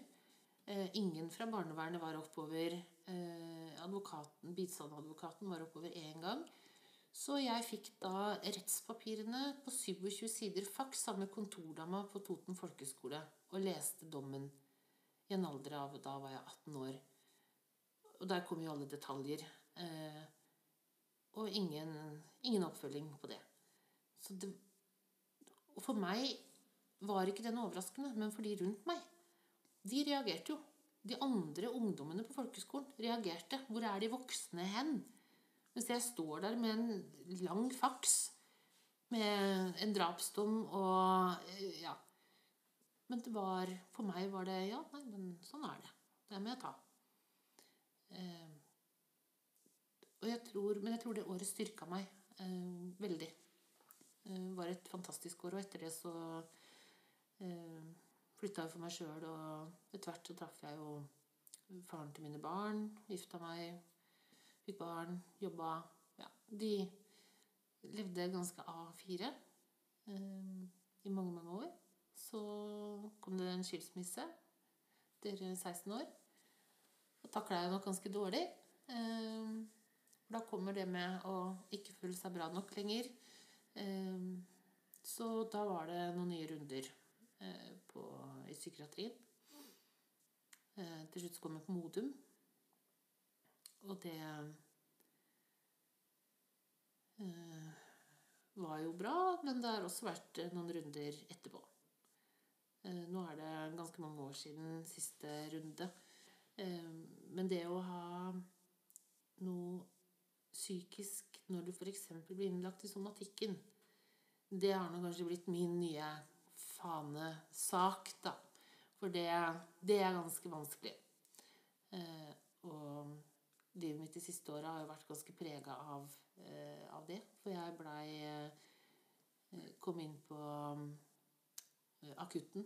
Eh, ingen fra barnevernet var oppover. Eh, advokaten, Bistandsadvokaten var oppover én gang. Så jeg fikk da rettspapirene på 27 sider faks sammen med kontordama på Toten folkeskole og leste dommen i en alder av Da var jeg 18 år. Og der kom jo alle detaljer. Eh, og ingen, ingen oppfølging på det. Så det. Og for meg var ikke den overraskende, men for de rundt meg. De reagerte jo. De andre ungdommene på folkeskolen reagerte. Hvor er de voksne hen? Mens jeg står der med en lang faks med en drapsdom og eh, Ja. Men det var For meg var det Ja, nei, men sånn er det. Det må jeg ta. Eh, og jeg tror, men jeg tror det året styrka meg eh, veldig. Eh, var et fantastisk år, og etter det så eh, flytta jeg for meg sjøl, og etter hvert så traff jeg jo faren til mine barn, gifta meg, fikk barn, jobba Ja, de levde ganske A4 eh, i mange, mange år. Så kom det en skilsmisse etter 16 år. Og takla jeg nok ganske dårlig. Eh, da kommer det med å ikke føle seg bra nok lenger. Eh, så da var det noen nye runder eh, på, i psykiatrien. Eh, til slutt så kom jeg på Modum. Og det eh, var jo bra, men det har også vært noen runder etterpå. Nå er det ganske mange år siden siste runde. Eh, men det å ha noe psykisk når du f.eks. blir innlagt i somatikken, det har nå kanskje blitt min nye fanesak, da. For det, det er ganske vanskelig. og livet mitt de siste åra har jo vært ganske prega av, eh, av, det. For jeg blei eh, Kom inn på eh, akutten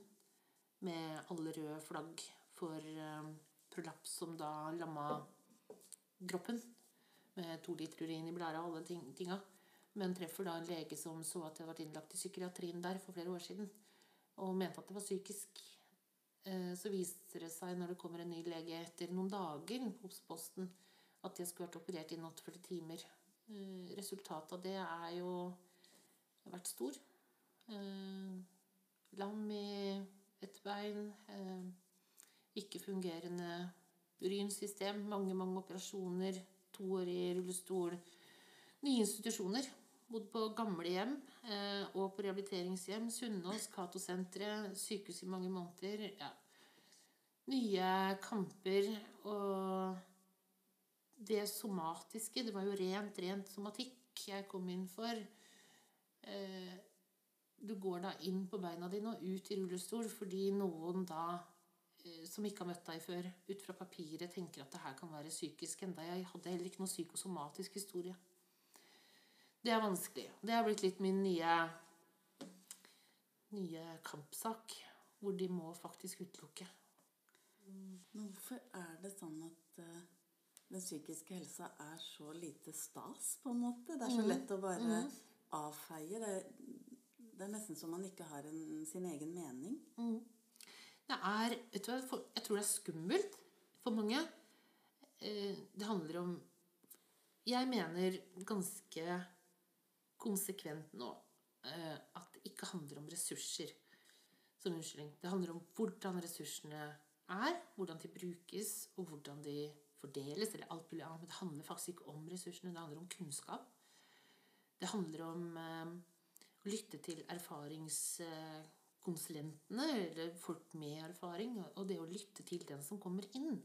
med alle røde flagg for eh, prolaps som da lamma kroppen. Med to liter urin i blæra og alle ting, tinga. Men treffer da en lege som så at jeg hadde vært innlagt i psykiatrien der for flere år siden. Og mente at det var psykisk. Eh, så viser det seg når det kommer en ny lege etter noen dager på posten at jeg skulle vært operert innen 48 timer. Eh, resultatet av det er jo vært stor. Eh, lam i ett bein, eh, ikke fungerende urinsystem, mange, mange operasjoner, to år i rullestol, nye institusjoner. Bodd på gamlehjem og på rehabiliteringshjem. Sunnaas, Cato-senteret, sykehus i mange måneder. Ja. Nye kamper og det somatiske Det var jo rent, rent somatikk jeg kom inn for. Eh, du går da inn på beina dine og ut i rullestol fordi noen da eh, som ikke har møtt deg før, ut fra papiret tenker at det her kan være psykisk. Enda jeg hadde heller ikke noe psykosomatisk historie. Det er vanskelig. Det har blitt litt min nye, nye kampsak. Hvor de må faktisk utelukke. Hvorfor er det sånn at uh den psykiske helsa er så lite stas, på en måte. Det er så mm. lett å bare mm. avfeie. Det, det, er nesten som man ikke har en, sin egen mening. Mm. Det er vet du hva, Jeg tror det er skummelt for mange. Eh, det handler om Jeg mener ganske konsekvent nå eh, at det ikke handler om ressurser som unnskyldning. Det handler om hvordan ressursene er, hvordan de brukes, og hvordan de fordeles, eller alt mulig annet. Men det handler faktisk ikke om ressursene, det handler om kunnskap. Det handler om eh, å lytte til erfaringskonsulentene, eller folk med erfaring, og det å lytte til den som kommer inn.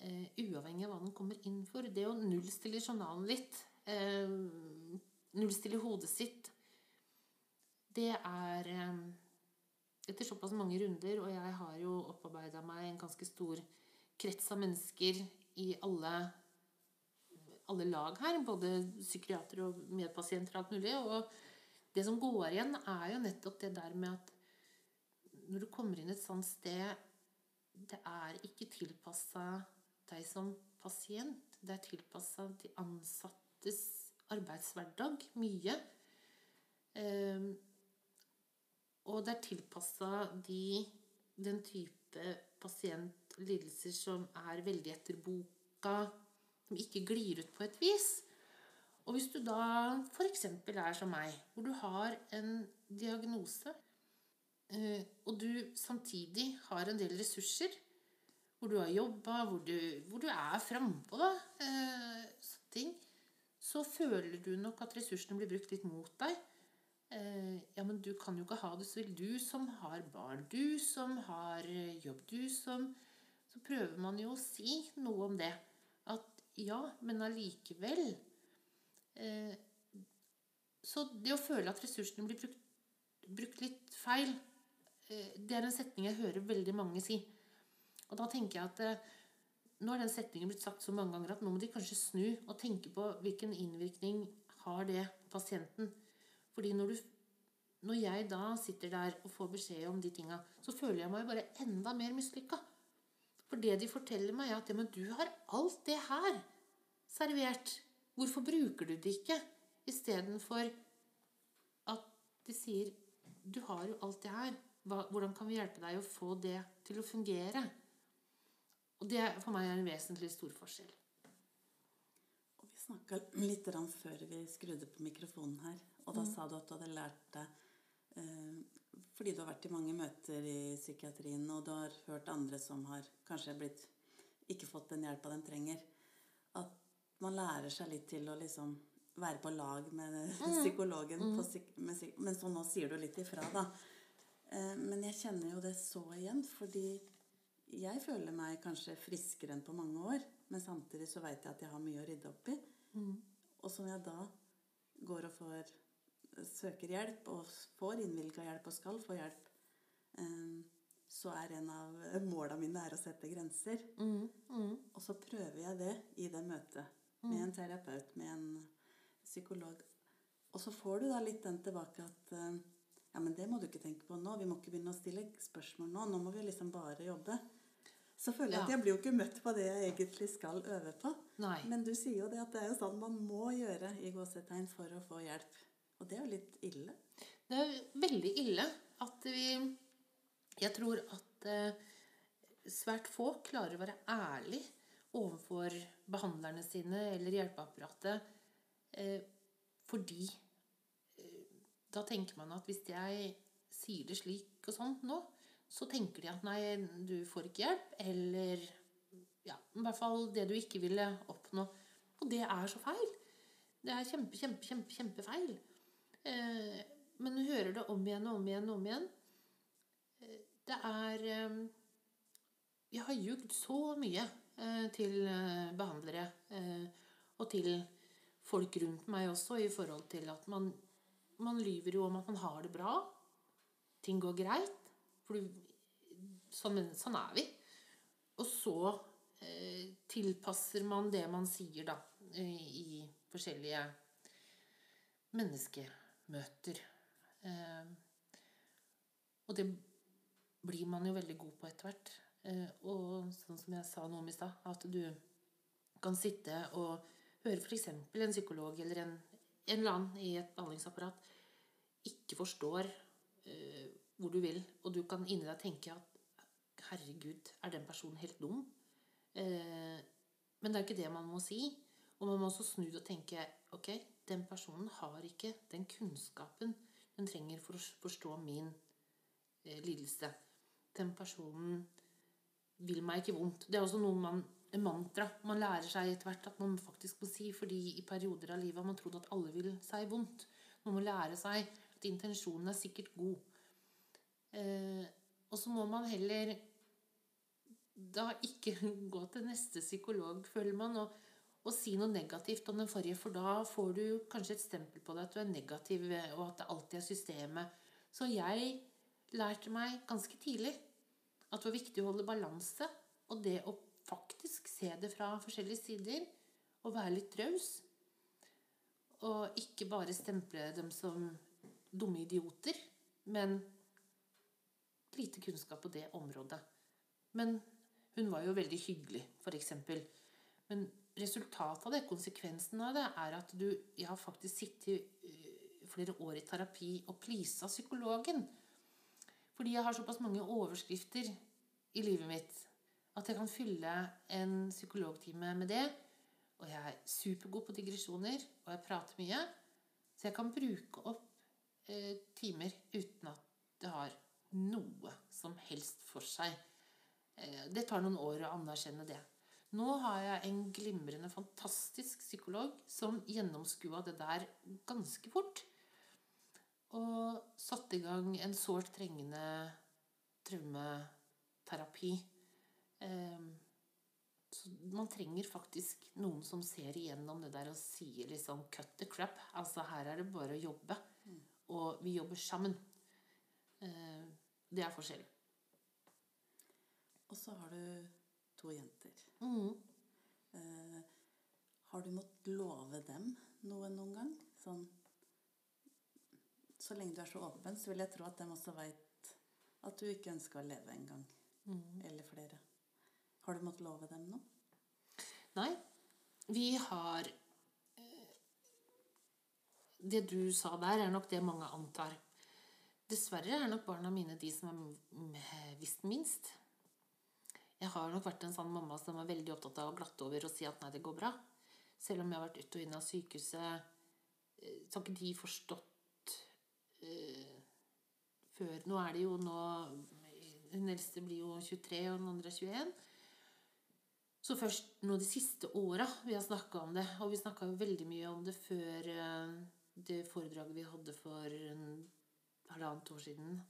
Uh, uavhengig av hva den kommer inn for. Det å nullstille journalen litt, uh, nullstille hodet sitt, det er um, Etter såpass mange runder, og jeg har jo opparbeida meg en ganske stor krets av mennesker i alle, alle lag her, både psykiatere og medpasienter og alt mulig. Og det som går igjen, er jo nettopp det der med at når du kommer inn et sånt sted Det er ikke tilpassa deg som pasient. Det er tilpassa de ansattes arbeidshverdag mye. Um, og det er tilpassa de, den type pasientlidelser som er veldig etter boka, som ikke glir ut på et vis. Og hvis du da f.eks. er som meg, hvor du har en diagnose, og du samtidig har en del ressurser, hvor du har jobba, hvor, hvor, du er frampå, da, sånne ting, så føler du nok at ressursene blir brukt litt mot deg. Eh, ja, men du kan jo ikke ha det så vel. Du som har barn, du som har eh, jobb, du som Så prøver man jo å si noe om det. At ja, men allikevel Eh, så det å føle at ressursene blir brukt, brukt litt feil, eh, det er en setning jeg hører veldig mange si. Og da tenker jeg at eh, nå er den setningen blitt sagt så mange ganger at nå må de kanskje snu og tenke på hvilken innvirkning har det pasienten. Fordi når, du, når jeg da sitter der og får beskjed om de tinga, så føler jeg meg bare enda mer mislykka. For det de forteller meg, er at ja, men du har alt det her servert. Hvorfor bruker du det ikke? Istedenfor at de sier Du har jo alt det her. Hvordan kan vi hjelpe deg å få det til å fungere? Og det for meg er en vesentlig stor forskjell. Og vi snakka litt før vi skrudde på mikrofonen her, og da mm. sa du at du hadde lært deg eh, fordi du har vært i mange møter i psykiatrien, og du har hørt andre som har kanskje blitt ikke fått den hjelpa de trenger, at man lærer seg litt til å liksom være på lag med mm. psykologen. Mm. På, med, men så nå sier du litt ifra, da. Eh, men jeg kjenner jo det så igjen, fordi jeg føler meg kanskje friskere enn på mange år, men samtidig så veit jeg at jeg har mye å rydde opp i. Mm. Og som jeg da går og får søker hjelp, og får innvilga hjelp og skal få hjelp, um, så er en av måla mine er å sette grenser. Mm. Mm. Og så prøver jeg det i det møtet med mm. en terapeut, med en psykolog. Og så får du da litt den tilbake at uh, ja, men det må du ikke tenke på nå. Vi må ikke begynne å stille spørsmål nå. Nå må vi liksom bare jobbe så føler jeg ja. at jeg blir jo ikke møtt på det jeg egentlig skal øve på. Nei. Men du sier jo det at det er jo sånn man må gjøre i gåsetegn for å få hjelp. Og det er jo litt ille. Det er veldig ille at vi Jeg tror at eh, svært få klarer å være ærlig overfor behandlerne sine eller hjelpeapparatet eh, fordi da tenker man at hvis jeg sier det slik og sånn nå, så tenker de at nei, du får ikke hjelp, eller ja, i hvert fall det du ikke ville oppnå. Og det er så feil. Det er kjempe, kjempe, kjempe, kjempefeil. Eh, men du hører det om igjen og om igjen og om igjen. Eh, det er eh, Jeg har jugd så mye eh, til eh, behandlere eh, og til folk rundt meg også i forhold til at man, man lyver jo om at man har det bra. Ting går greit. For sånn, sånn, er vi. Og så eh, tilpasser man det man sier, da, i forskjellige menneskemøter. Eh, og det blir man jo veldig god på etter hvert. Eh, og sånn som jeg sa noe om i stad, at du kan sitte og høre f.eks. en psykolog eller en, en eller annen i et behandlingsapparat ikke forstår uh, hvor du vil, og du kan inni deg tenke at herregud, er den personen helt dum? Uh, men det er ikke det man må si. Og man må også snu det og tenke ok, den personen har ikke den kunnskapen den trenger for å forstå min uh, lidelse. Den personen vil meg ikke vondt. Det er også noe man, mantra man lærer seg etter hvert at man faktisk må si, fordi i perioder av livet har man trodd at alle vil seg vondt. Man må lære seg at intensjonen er sikkert god. Eh, og så må man heller da ikke gå til neste psykolog, føler man, og, og, si noe negativt om den forrige, for da får du kanskje et stempel på deg at du er negativ, og at det alltid er systemet. Så jeg lærte meg ganske tidlig at det var viktig å holde balanse, og det å faktisk se det fra forskjellige sider, og være litt raus. Og ikke bare stemple dem som dumme idioter, men lite kunnskap på det området. Men hun var jo veldig hyggelig, f.eks. Men resultatet av det, konsekvensen av det, er at du Jeg har faktisk sittet øh, flere år i terapi og plisa psykologen. Fordi jeg har såpass mange overskrifter i livet mitt at jeg kan fylle en psykologtime med det. Og jeg er supergod på digresjoner, og jeg prater mye. Så jeg kan bruke opp eh, timer uten at det har noe som helst for seg. Eh, det tar noen år å anerkjenne det. Nå har jeg en glimrende, fantastisk psykolog som gjennomskua det der ganske fort. Og satte i gang en sårt trengende traumeterapi. Eh, Så man trenger faktisk noen som ser igjennom det der og sier liksom 'cut the crap'. Altså her er det bare å jobbe. Og vi jobber sammen. Eh, det er forskjellig Og så har du to jenter. Mm. Eh, har du måttet love dem noe noen gang? Sånn Så lenge du er så åpen, så vil jeg tro at de også veit at du ikke ønsker å leve en gang. Eller flere. Har du måttet love dem noe? Nei. Vi har eh, Det du sa der, er nok det mange antar. Dessverre er nok barna mine de som har visst minst. Jeg har nok vært en sånn mamma som er veldig opptatt av å glatte over og si at nei, det går bra. Selv om jeg har vært ut og inn av sykehuset, eh, så har ikke de forstått uh, før Nå er det jo nå Hun eldste blir jo 23, og den andre er 21. Så først nå de siste åra vi har snakka om det. Og vi snakka jo veldig mye om det før eh, det foredraget vi hadde for halvannet år siden.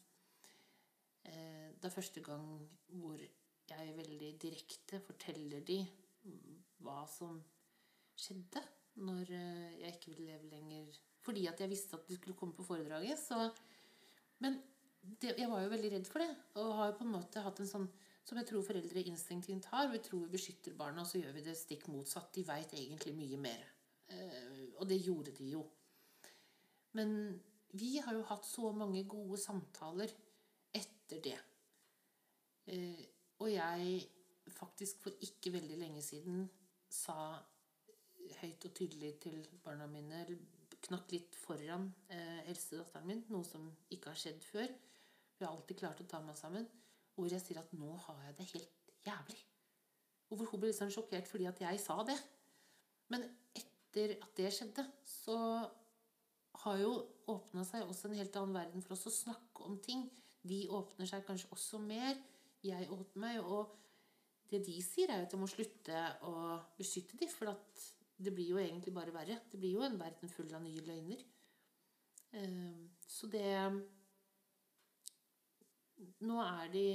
Eh, Det er første gang hvor jeg veldig direkte forteller de hva som skjedde når eh, jeg ikke ville leve lenger. Fordi at jeg visste at de skulle komme på foredraget. Så men det, jeg var jo veldig redd for det. Og har jo på en måte hatt en sånn som jeg tror foreldre instinktivt har. Vi tror vi beskytter barna, og så gjør vi det stikk motsatt. De veit egentlig mye mer. Eh, og det gjorde de jo. Men vi har jo hatt så mange gode samtaler etter det. Eh, og jeg faktisk for ikke veldig lenge siden sa høyt og tydelig til barna mine Knakk litt foran eh, eldstedatteren min, noe som ikke har skjedd før. Vi har alltid klart å ta meg sammen. Hvor jeg sier at nå har jeg det helt jævlig. Og hvor hun ble liksom sjokkert fordi at jeg sa det. Men etter at det skjedde, så har jo åpna seg også en helt annen verden for oss å snakke om ting. De åpner seg kanskje også mer. Jeg åpner meg. Og det de sier, er jo at jeg må slutte å beskytte dem, for det blir jo egentlig bare verre. Det blir jo en verden full av nye løgner. Eh, Så det Nå er de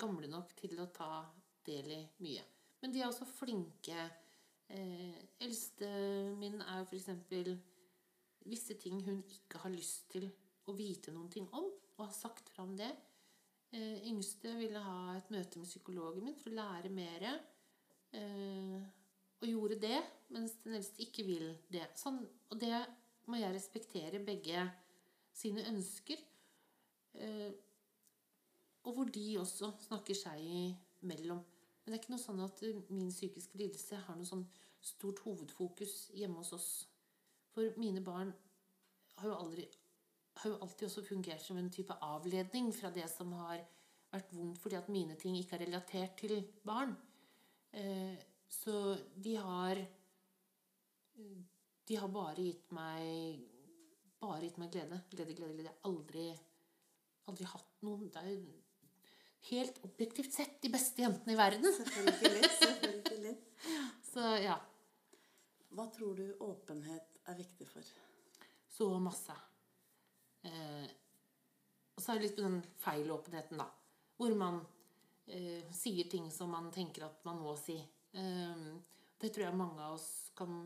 gamle nok til å ta del i mye. Men de er også flinke. Eh, eldste min er f.eks. visse ting hun ikke har lyst til å vite noen ting om, og har sagt fram det. Eh, yngste ville ha et møte med psykologen min for å lære mer. Eh, og gjorde det, mens den eldste ikke vil det. Sånn, og det må jeg respektere begge sine ønsker. Eh, og hvor de også snakker seg imellom. Men det er ikke noe sånn at eh, min psykiske lidelse har noe sånn stort hovedfokus hjemme hos oss. For mine barn har jo, aldri, har jo alltid også fungert som en type avledning fra det som har vært vondt, fordi at mine ting ikke er relatert til barn. Eh, så de har De har bare gitt meg Bare gitt meg glede. Glede, glede, glede. Jeg har aldri, aldri hatt noen Det er jo helt objektivt sett de beste jentene i verden. Selvfølgelig. selvfølgelig. Så ja. Hva tror du åpenhet er viktig for? Så masse. Eh, og så er det litt på den feilåpenheten, da. Hvor man eh, sier ting som man tenker at man må si. Eh, det tror jeg mange av oss kan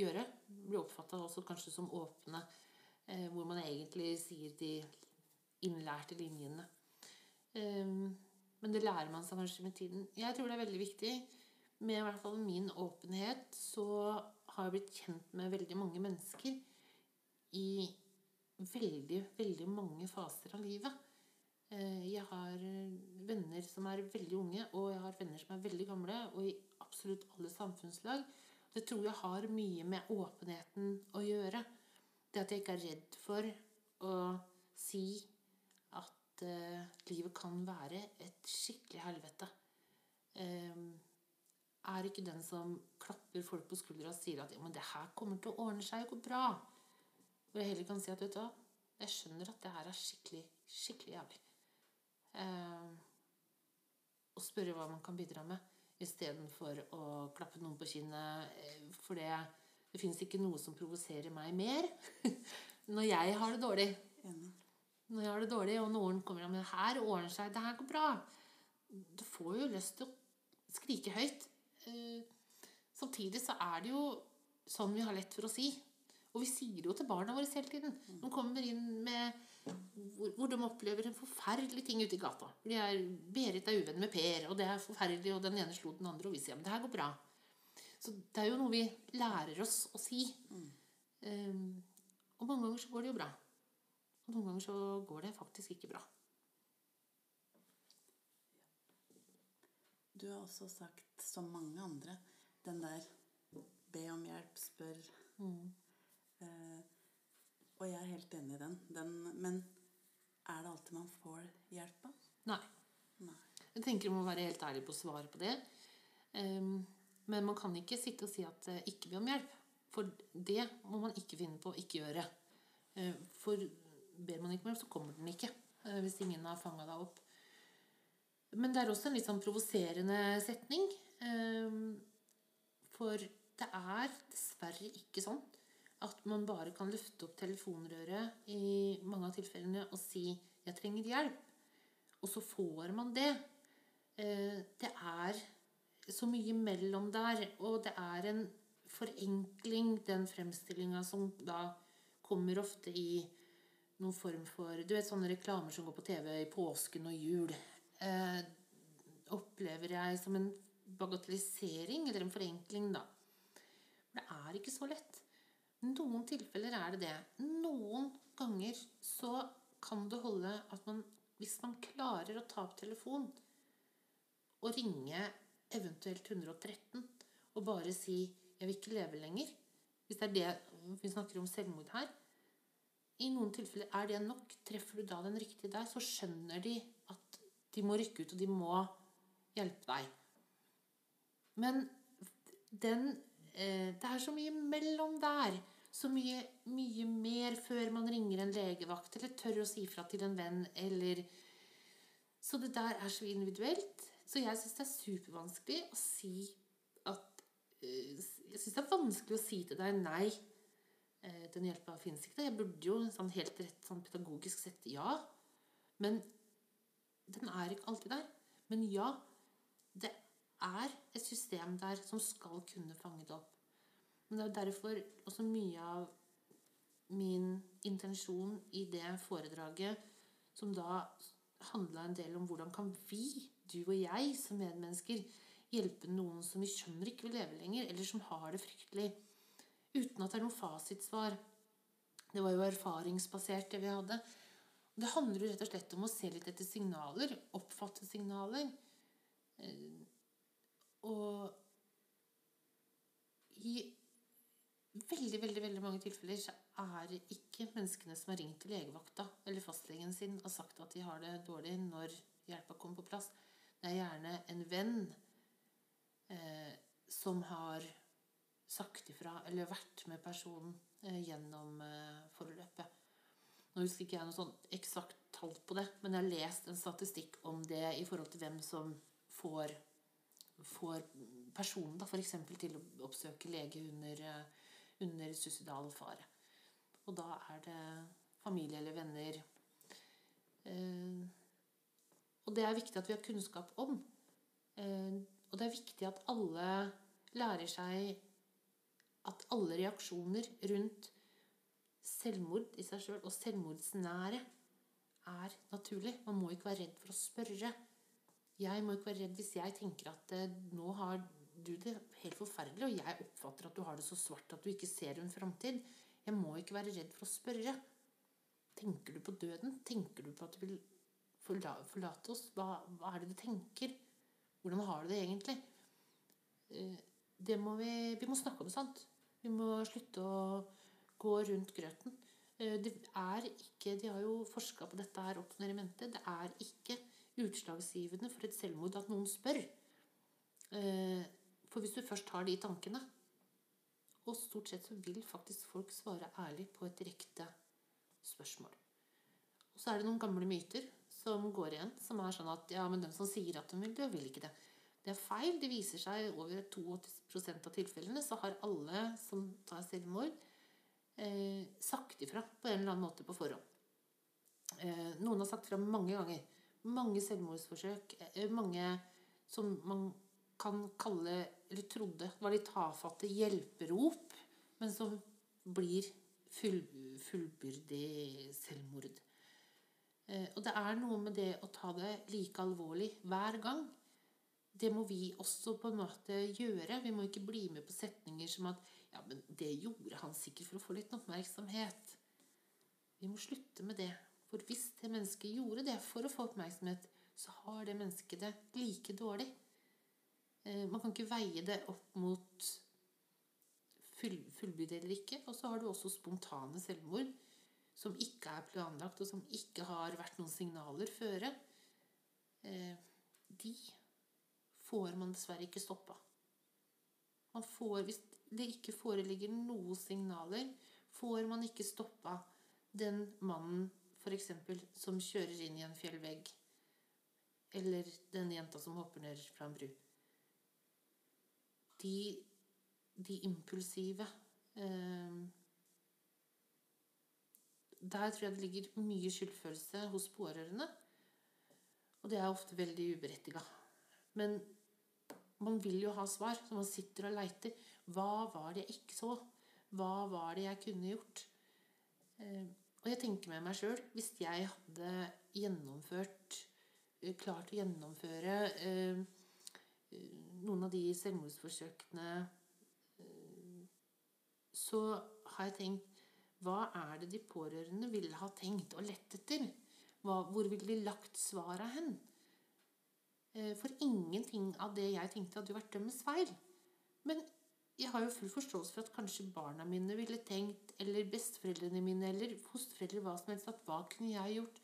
gjøre. Bli oppfatta også kanskje som åpne. Eh, hvor man egentlig sier de innlærte linjene. Eh, men det lærer man seg kanskje med tiden. Jeg tror det er veldig viktig. Med i hvert fall min åpenhet så har jeg blitt kjent med veldig mange mennesker i veldig, veldig mange faser av livet. Eh, Jeg har venner som er veldig unge, og jeg har venner som er veldig gamle, og i absolutt alle samfunnslag. Det tror jeg har mye med åpenheten å gjøre. Det at jeg ikke er redd for å si eh, livet kan være et skikkelig helvete. Um, er ikke den som klapper folk på skuldra og sier at ja, men det her kommer til å ordne seg og gå bra. Hvor jeg heller kan si at vet du hva, jeg skjønner at det her er skikkelig, skikkelig jævlig. Eh, og spørre hva man kan bidra med, istedenfor å klappe noen på kinnet. eh, For det, det fins ikke noe som provoserer meg mer når jeg har det dårlig. Enig. Når jeg har det dårlig, og noen kommer og sier her ordner seg, det her går bra. Du får jo lyst til å skrike høyt. Eh, samtidig så er det jo sånn vi har lett for å si. Og vi sier det jo til barna våre hele tiden. De kommer inn med hvor, de opplever en forferdelig ting ute i gata. De er, Berit er uvenn med Per, og det er forferdelig, og den ene slo den andre, og vi sier men det her går bra. Så det er jo noe vi lærer oss å si. Um, og mange ganger så går det jo bra. Og noen ganger så går det faktisk ikke bra. Du har også sagt, som mange andre, den der be om hjelp, spør. Mm. Eh, og jeg er helt enig i den. den. Men er det alltid man får hjelp av? Nei. Nei. Jeg tenker du må være helt ærlig på å svare på det. Um, men man kan ikke sitte og si at uh, ikke be om hjelp. For det må man ikke finne på å ikke gjøre. Uh, for ber man ikke om hjelp, så kommer den ikke. Uh, hvis ingen har fanga deg opp. Men det er også en litt sånn provoserende setning. Um, for det er dessverre ikke sånn at man bare kan løfte opp telefonrøret i mange av tilfellene og si 'jeg trenger hjelp', og så får man det. Eh, det er så mye mellom der, og det er en forenkling, den fremstillinga som da kommer ofte i noen form for Du vet sånne reklamer som går på TV i påsken og jul. Eh, opplever jeg som en bagatellisering eller en forenkling, da. Det er ikke så lett. Noen tilfeller er det det. Noen ganger så kan det holde at man, hvis man klarer å ta opp telefon og ringe eventuelt 113 og bare si 'jeg vil ikke leve lenger', hvis det er det vi snakker om selvmord her I noen tilfeller er det nok. Treffer du da den riktige der, så skjønner de at de må rykke ut, og de må hjelpe deg. Men den eh, Det er så mye mellom der så mye, mye mer før man ringer en legevakt eller tør å si fra til en venn eller Så det der er så individuelt. Så jeg syns det er supervanskelig å si at uh, Jeg syns det er vanskelig å si til deg nei. Uh, den hjelpa finnes ikke. Jeg burde jo sånn helt rett sånn pedagogisk sett ja. Men den er ikke alltid der. Men ja, det er et system der som skal kunne fange det opp. Men det er derfor også mye av min intensjon i det foredraget, som da handla en del om hvordan kan vi, du og jeg som medmennesker, hjelpe noen som vi skjønner ikke vil leve lenger, eller som har det fryktelig, uten at det er noe fasitsvar. Det var jo erfaringsbasert, det vi hadde. Det handler jo rett og slett om å se litt etter signaler, oppfatte signaler. Eh, og i veldig veldig, veldig mange tilfeller så er det ikke menneskene som har ringt til legevakta eller fastlegen sin og sagt at de har det dårlig når hjelpa kommer på plass. Det er gjerne en venn eh, som har sagt ifra eller vært med personen eh, gjennom eh, forløpet. Nå husker ikke jeg noe sånn eksakt tall på det, men jeg har lest en statistikk om det i forhold til hvem som får, får personen da, f.eks. til å oppsøke lege under eh, under suicidal fare. Og da er det familie eller venner. Eh, og det er viktig at vi har kunnskap om. Eh, og det er viktig at alle lærer seg at alle reaksjoner rundt selvmord i seg sjøl og selvmordsnære er naturlig. Man må ikke være redd for å spørre. Jeg må ikke være redd hvis jeg tenker at eh, nå har du det helt forferdelig, og jeg oppfatter at du har det så svart at du ikke ser en framtid. Jeg må ikke være redd for å spørre. Tenker du på døden? Tenker du på at du vil forlate oss? Hva, hva er det du tenker? Hvordan har du det egentlig? Eh, det må vi, vi må snakke om sant. Vi må slutte å gå rundt grøten. Eh, det er ikke, De har jo forska på dette her opp i mente. Det er ikke utslagsgivende for et selvmord at noen spør. Eh, for hvis du først har de tankene Og stort sett så vil faktisk folk svare ærlig på et direkte spørsmål. Og så er det noen gamle myter som går igjen, som er sånn at ja, men den som sier at de vil dø, vil ikke det. Det er feil. Det viser seg over 82% av tilfellene så har alle som tar selvmord, eh, sagt ifra på en eller annen måte på forhånd. Eh, noen har sagt fra mange ganger. Mange selvmordsforsøk. Eh, mange som man kan kalle, eller trodde, var litt tafatte hjelperop, men som blir full, fullbyrdig selvmord. Eh, og det er noe med det å ta det like alvorlig hver gang. Det må vi også på en måte gjøre. Vi må ikke bli med på setninger som at ja, men det gjorde han sikkert for å få litt oppmerksomhet. Vi må slutte med det. For hvis det mennesket gjorde det for å få oppmerksomhet, så har det mennesket det like dårlig. Eh, man kan ikke veie det opp mot full, fullbyrde eller ikke. Og så har du også spontane selvmord som ikke er planlagt, og som ikke har vært noen signaler føre. Eh, de får man dessverre ikke stoppa. Man får, hvis det ikke foreligger noen signaler, får man ikke stoppa den mannen f.eks. som kjører inn i en fjellvegg, eller den jenta som hopper ned fra en bru. De, de impulsive eh, Der tror jeg det ligger mye skyldfølelse hos pårørende. Og det er ofte veldig uberettiga. Men man vil jo ha svar, så man sitter og leiter. Hva var det jeg ikke så? Hva var det jeg kunne gjort? Eh, og jeg tenker med meg sjøl Hvis jeg hadde gjennomført eh, Klart å gjennomføre eh, noen av de selvmordsforsøkene Så har jeg tenkt Hva er det de pårørende ville ha tenkt og lett etter? Hvor ville de lagt svara hen? For ingenting av det jeg tenkte, hadde jo vært dømmes feil. Men jeg har jo full forståelse for at kanskje barna mine ville tenkt, eller besteforeldrene mine, eller fosterforeldre, hva som helst, at hva kunne jeg gjort?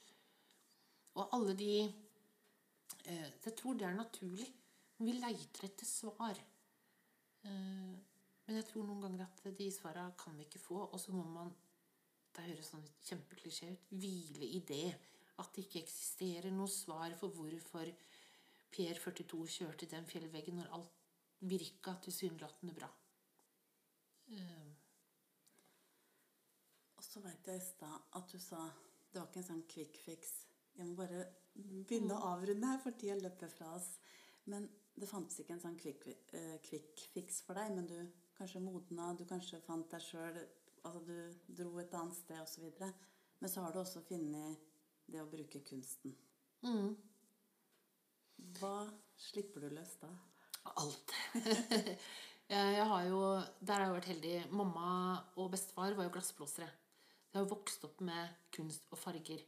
Og alle de eh, Jeg tror det er naturlig. Vi leiter etter svar. Eh, men jeg tror noen ganger at de svara kan vi ikke få, og så må man Det høres sånn kjempeklisjé ut. Hvile i det. At det ikke eksisterer noe svar for hvorfor Per 42 kjørte den fjellveggen når alt virka tilsynelatende bra. Um. Og så veit jeg i stad at du sa det var ikke en sånn quick fix. Jeg må bare begynne å avrunde her, for tida løper fra oss. Men det fantes ikke en sånn quick, uh, quick fix for deg. Men du kanskje modna, du kanskje fant deg sjøl Altså du dro et annet sted osv. Men så har du også funnet det å bruke kunsten. Mm. Hva slipper du løs da? Alt. jeg har jo, Der har jeg vært heldig. Mamma og bestefar var jo glassblåsere. Jeg har vokst opp med kunst og farger.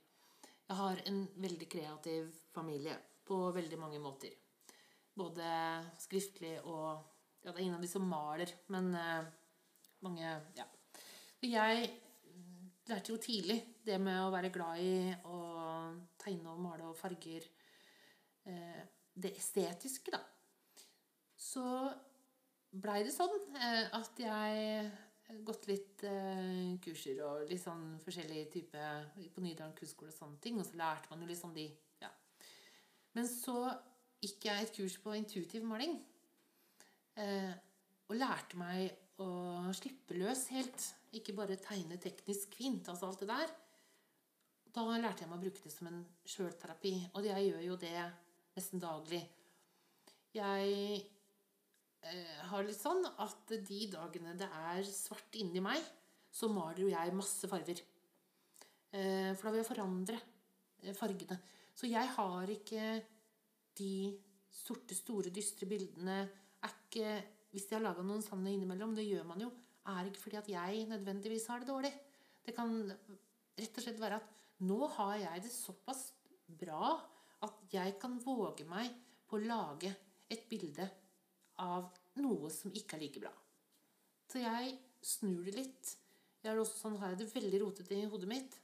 Jeg har en veldig kreativ familie på veldig mange måter. Både skriftlig og Ja, det er ingen av de som maler, men uh, mange Ja. Jeg lærte jo tidlig det med å være glad i å tegne og male og farger. Uh, det estetiske, da så blei det sånn eh, at jeg gått litt eh, kurser og litt sånn forskjellige typer på Nydalen kunstskole og sånne ting. Og så lærte man jo liksom de ja. Men så gikk jeg et kurs på intuitiv maling. Eh, og lærte meg å slippe løs helt. Ikke bare tegne teknisk fint, altså alt det der. Da lærte jeg meg å bruke det som en sjølterapi. Og jeg gjør jo det nesten daglig. Jeg eh, har litt sånn at de dagene det er svart inni meg, så maler jo jeg masse farger. Eh, for da vil jeg forandre eh, fargene. Så jeg har ikke de sorte, store, dystre bildene er ikke, Hvis de har laga noen sanne innimellom, det gjør man jo, er ikke fordi at jeg nødvendigvis har det dårlig. Det kan rett og slett være at nå har jeg det såpass bra at jeg kan våge meg på å lage et bilde av noe som ikke er like bra. Så jeg snur det litt. Jeg er også sånn, Har jeg det veldig rotete i hodet mitt,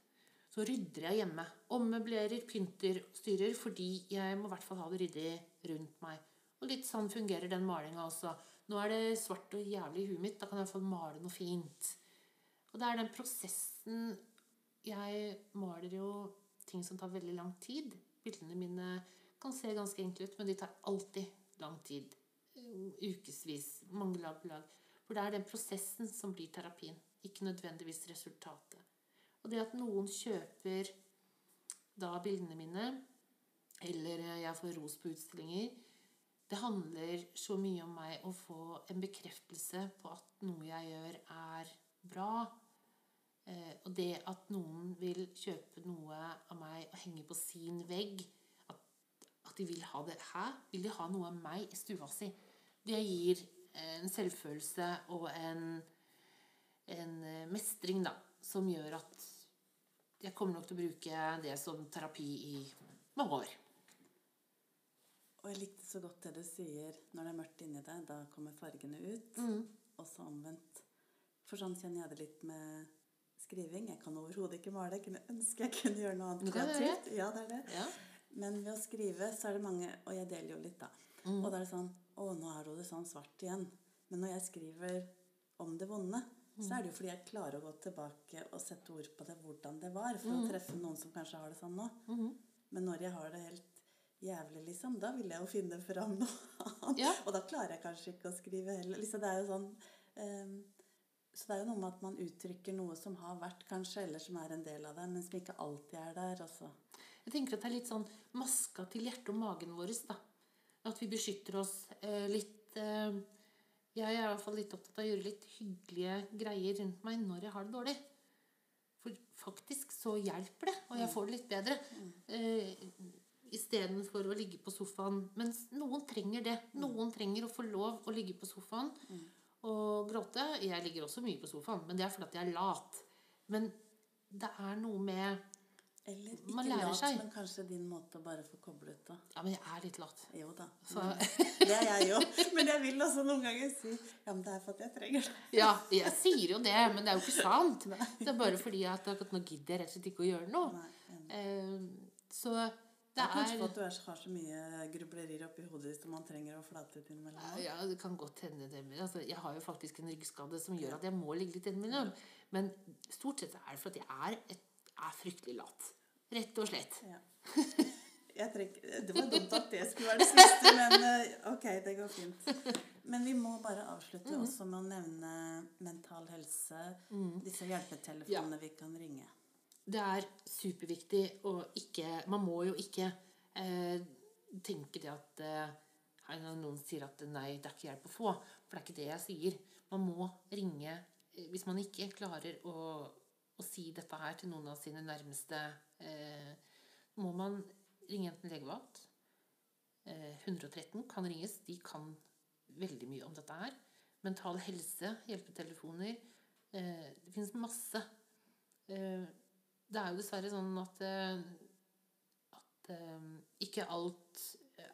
så rydder jeg hjemme. Ommøblerer, pynter, styrer, fordi jeg må i hvert fall ha det ryddig rundt meg. Og litt sånn fungerer den malinga også. Nå er det svart og jævlig i huet mitt. Da kan jeg i hvert fall male noe fint. Og det er den prosessen Jeg maler jo ting som tar veldig lang tid. Bildene mine kan se ganske enkle ut, men de tar alltid lang tid ukevis, mange lag på lag. For det er den prosessen som blir terapien, ikke nødvendigvis resultatet. Og det at noen kjøper da bildene mine, eller jeg får ros på utstillinger, det handler så mye om meg å få en bekreftelse på at noe jeg gjør, er bra. Eh, og det at noen vil kjøpe noe av meg og henge på sin vegg At, at de vil ha det her. Vil de ha noe av meg i stua si? Det gir en selvfølelse og en, en mestring, da, som gjør at jeg kommer nok til å bruke det som terapi i mange år. Og jeg likte så godt det du sier når det er mørkt inni deg. Da kommer fargene ut. Mm. Og så omvendt. For sånn kjenner jeg det litt med skriving. Jeg kan overhodet ikke male. Jeg kunne ønske jeg kunne gjøre noe annet kreativt. Ja, det er det. Ja. Men ved å skrive så er det mange Og jeg deler jo litt, da. Mm. Og da er det sånn Å, nå er det sånn svart igjen. Men når jeg skriver om det vonde, så er det jo fordi jeg klarer å gå tilbake og sette ord på det, hvordan det var, for å treffe noen som kanskje har det sånn nå. Mhm. Men når jeg har det helt jævlig, liksom, da vil jeg jo finne fram noe annet. Ja. Og da klarer jeg kanskje ikke å skrive heller. Liksom, det er jo sånn ehm, Så det er jo noe med at man uttrykker noe som har vært, kanskje, eller som er en del av det, men som ikke alltid er der. Altså. Jeg tenker at det er litt sånn maska til hjertet og magen vår. da. At vi beskytter oss eh, litt eh, Jeg er i hvert fall litt opptatt av å gjøre litt hyggelige greier rundt meg når jeg har det dårlig. For faktisk så hjelper det, og jeg får det litt bedre. Eh, Istedenfor å ligge på sofaen. Mens noen trenger det. Noen trenger å få lov å ligge på sofaen og gråte. Jeg ligger også mye på sofaen, men det er fordi at jeg er lat. Men det er noe med Eller ikke lat, seg. men kanskje din måte å bare få koblet da. Ja, men jeg er litt lat. Jo da. Så- det er jeg jo. Men jeg vil også noen ganger si ja, men det er for at jeg trenger det. Ja, jeg sier jo det, men det er jo ikke sant. Det er bare fordi at nå gidder jeg rett og slett ikke å gjøre noe. Nei. Eh, Så Det er kanskje for at du har så mye grublerier oppi hodet ditt som man trenger å flate ut innimellom. ja, det kan godt hende det. Altså, jeg har jo faktisk en ryggskade som gjør at jeg må ligge litt innimellom. Men stort sett er det for at jeg er, et, er fryktelig lat. Rett og slett. Ja. Trenger, det var dumt at det skulle være det siste, men eh, ok, det går fint. Men vi må bare avslutte Mhm. også med å nevne mental helse, disse hjelpetelefonene vi kan ringe. Det er superviktig å ikke Man må jo ikke eh, tenke det at eh, noen sier at nei, det er ikke hjelp å få. For det er ikke det jeg sier. Man må ringe eh, Hvis man ikke klarer å, å si dette her til noen av sine nærmeste, eh, må man ringe enten legevakt eh, 113 kan ringes. De kan veldig mye om dette her. Mental helse, hjelpetelefoner. Eh, det finnes masse. Eh, det er jo dessverre sånn at, eh, at eh, ikke alt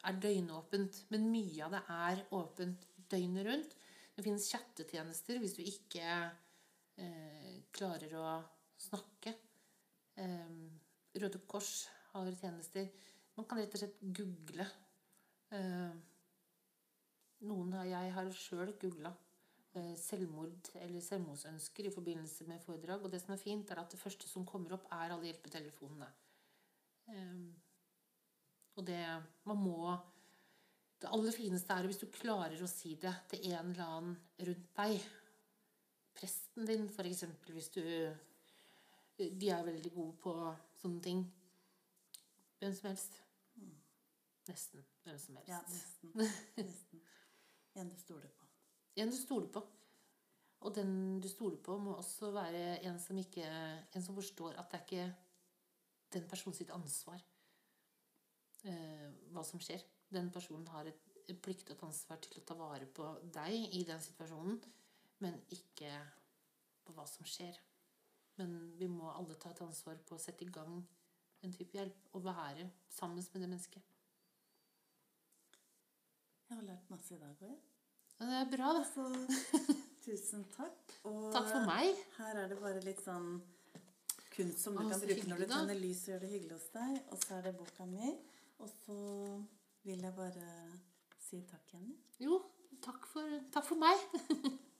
er døgnåpent, men mye av det er åpent døgnet rundt. Det finnes chattetjenester hvis du ikke eh, klarer å snakke. Eh, Røde Kors har tjenester. Man kan rett og slett google. Eh, noen av jeg har sjøl googla selvmord eller selvmordsønsker i forbindelse med foredrag. Og det som er fint, er at det første som kommer opp, er alle hjelpetelefonene. Ehm, og det Man må Det aller fineste er hvis du klarer å si det til en eller annen rundt deg. Presten din, eksempel, hvis du De er veldig gode på sånne ting. Hvem som helst. Nesten hvem som helst. Ja, nesten. nesten. En du stoler på. En du stoler på. Og den du stoler på, må også være en som, ikke, en som forstår at det er ikke den personen sitt ansvar eh, hva som skjer. Den personen har et, plikt og et ansvar til å ta vare på deg i den situasjonen, men ikke på hva som skjer. Men vi må alle ta et ansvar på å sette i gang en type hjelp og være sammen med det mennesket. Jeg har lært masse i dag òg, jeg. Og det er bra, da. Så tusen takk. Og Takk for meg. her er det bare litt sånn kunst som du kan bruke når du tenner lys og gjør det hyggelig hos deg. Og så er det boka mi. Og så vil jeg bare si takk, Jenny. Jo, takk for, takk for meg.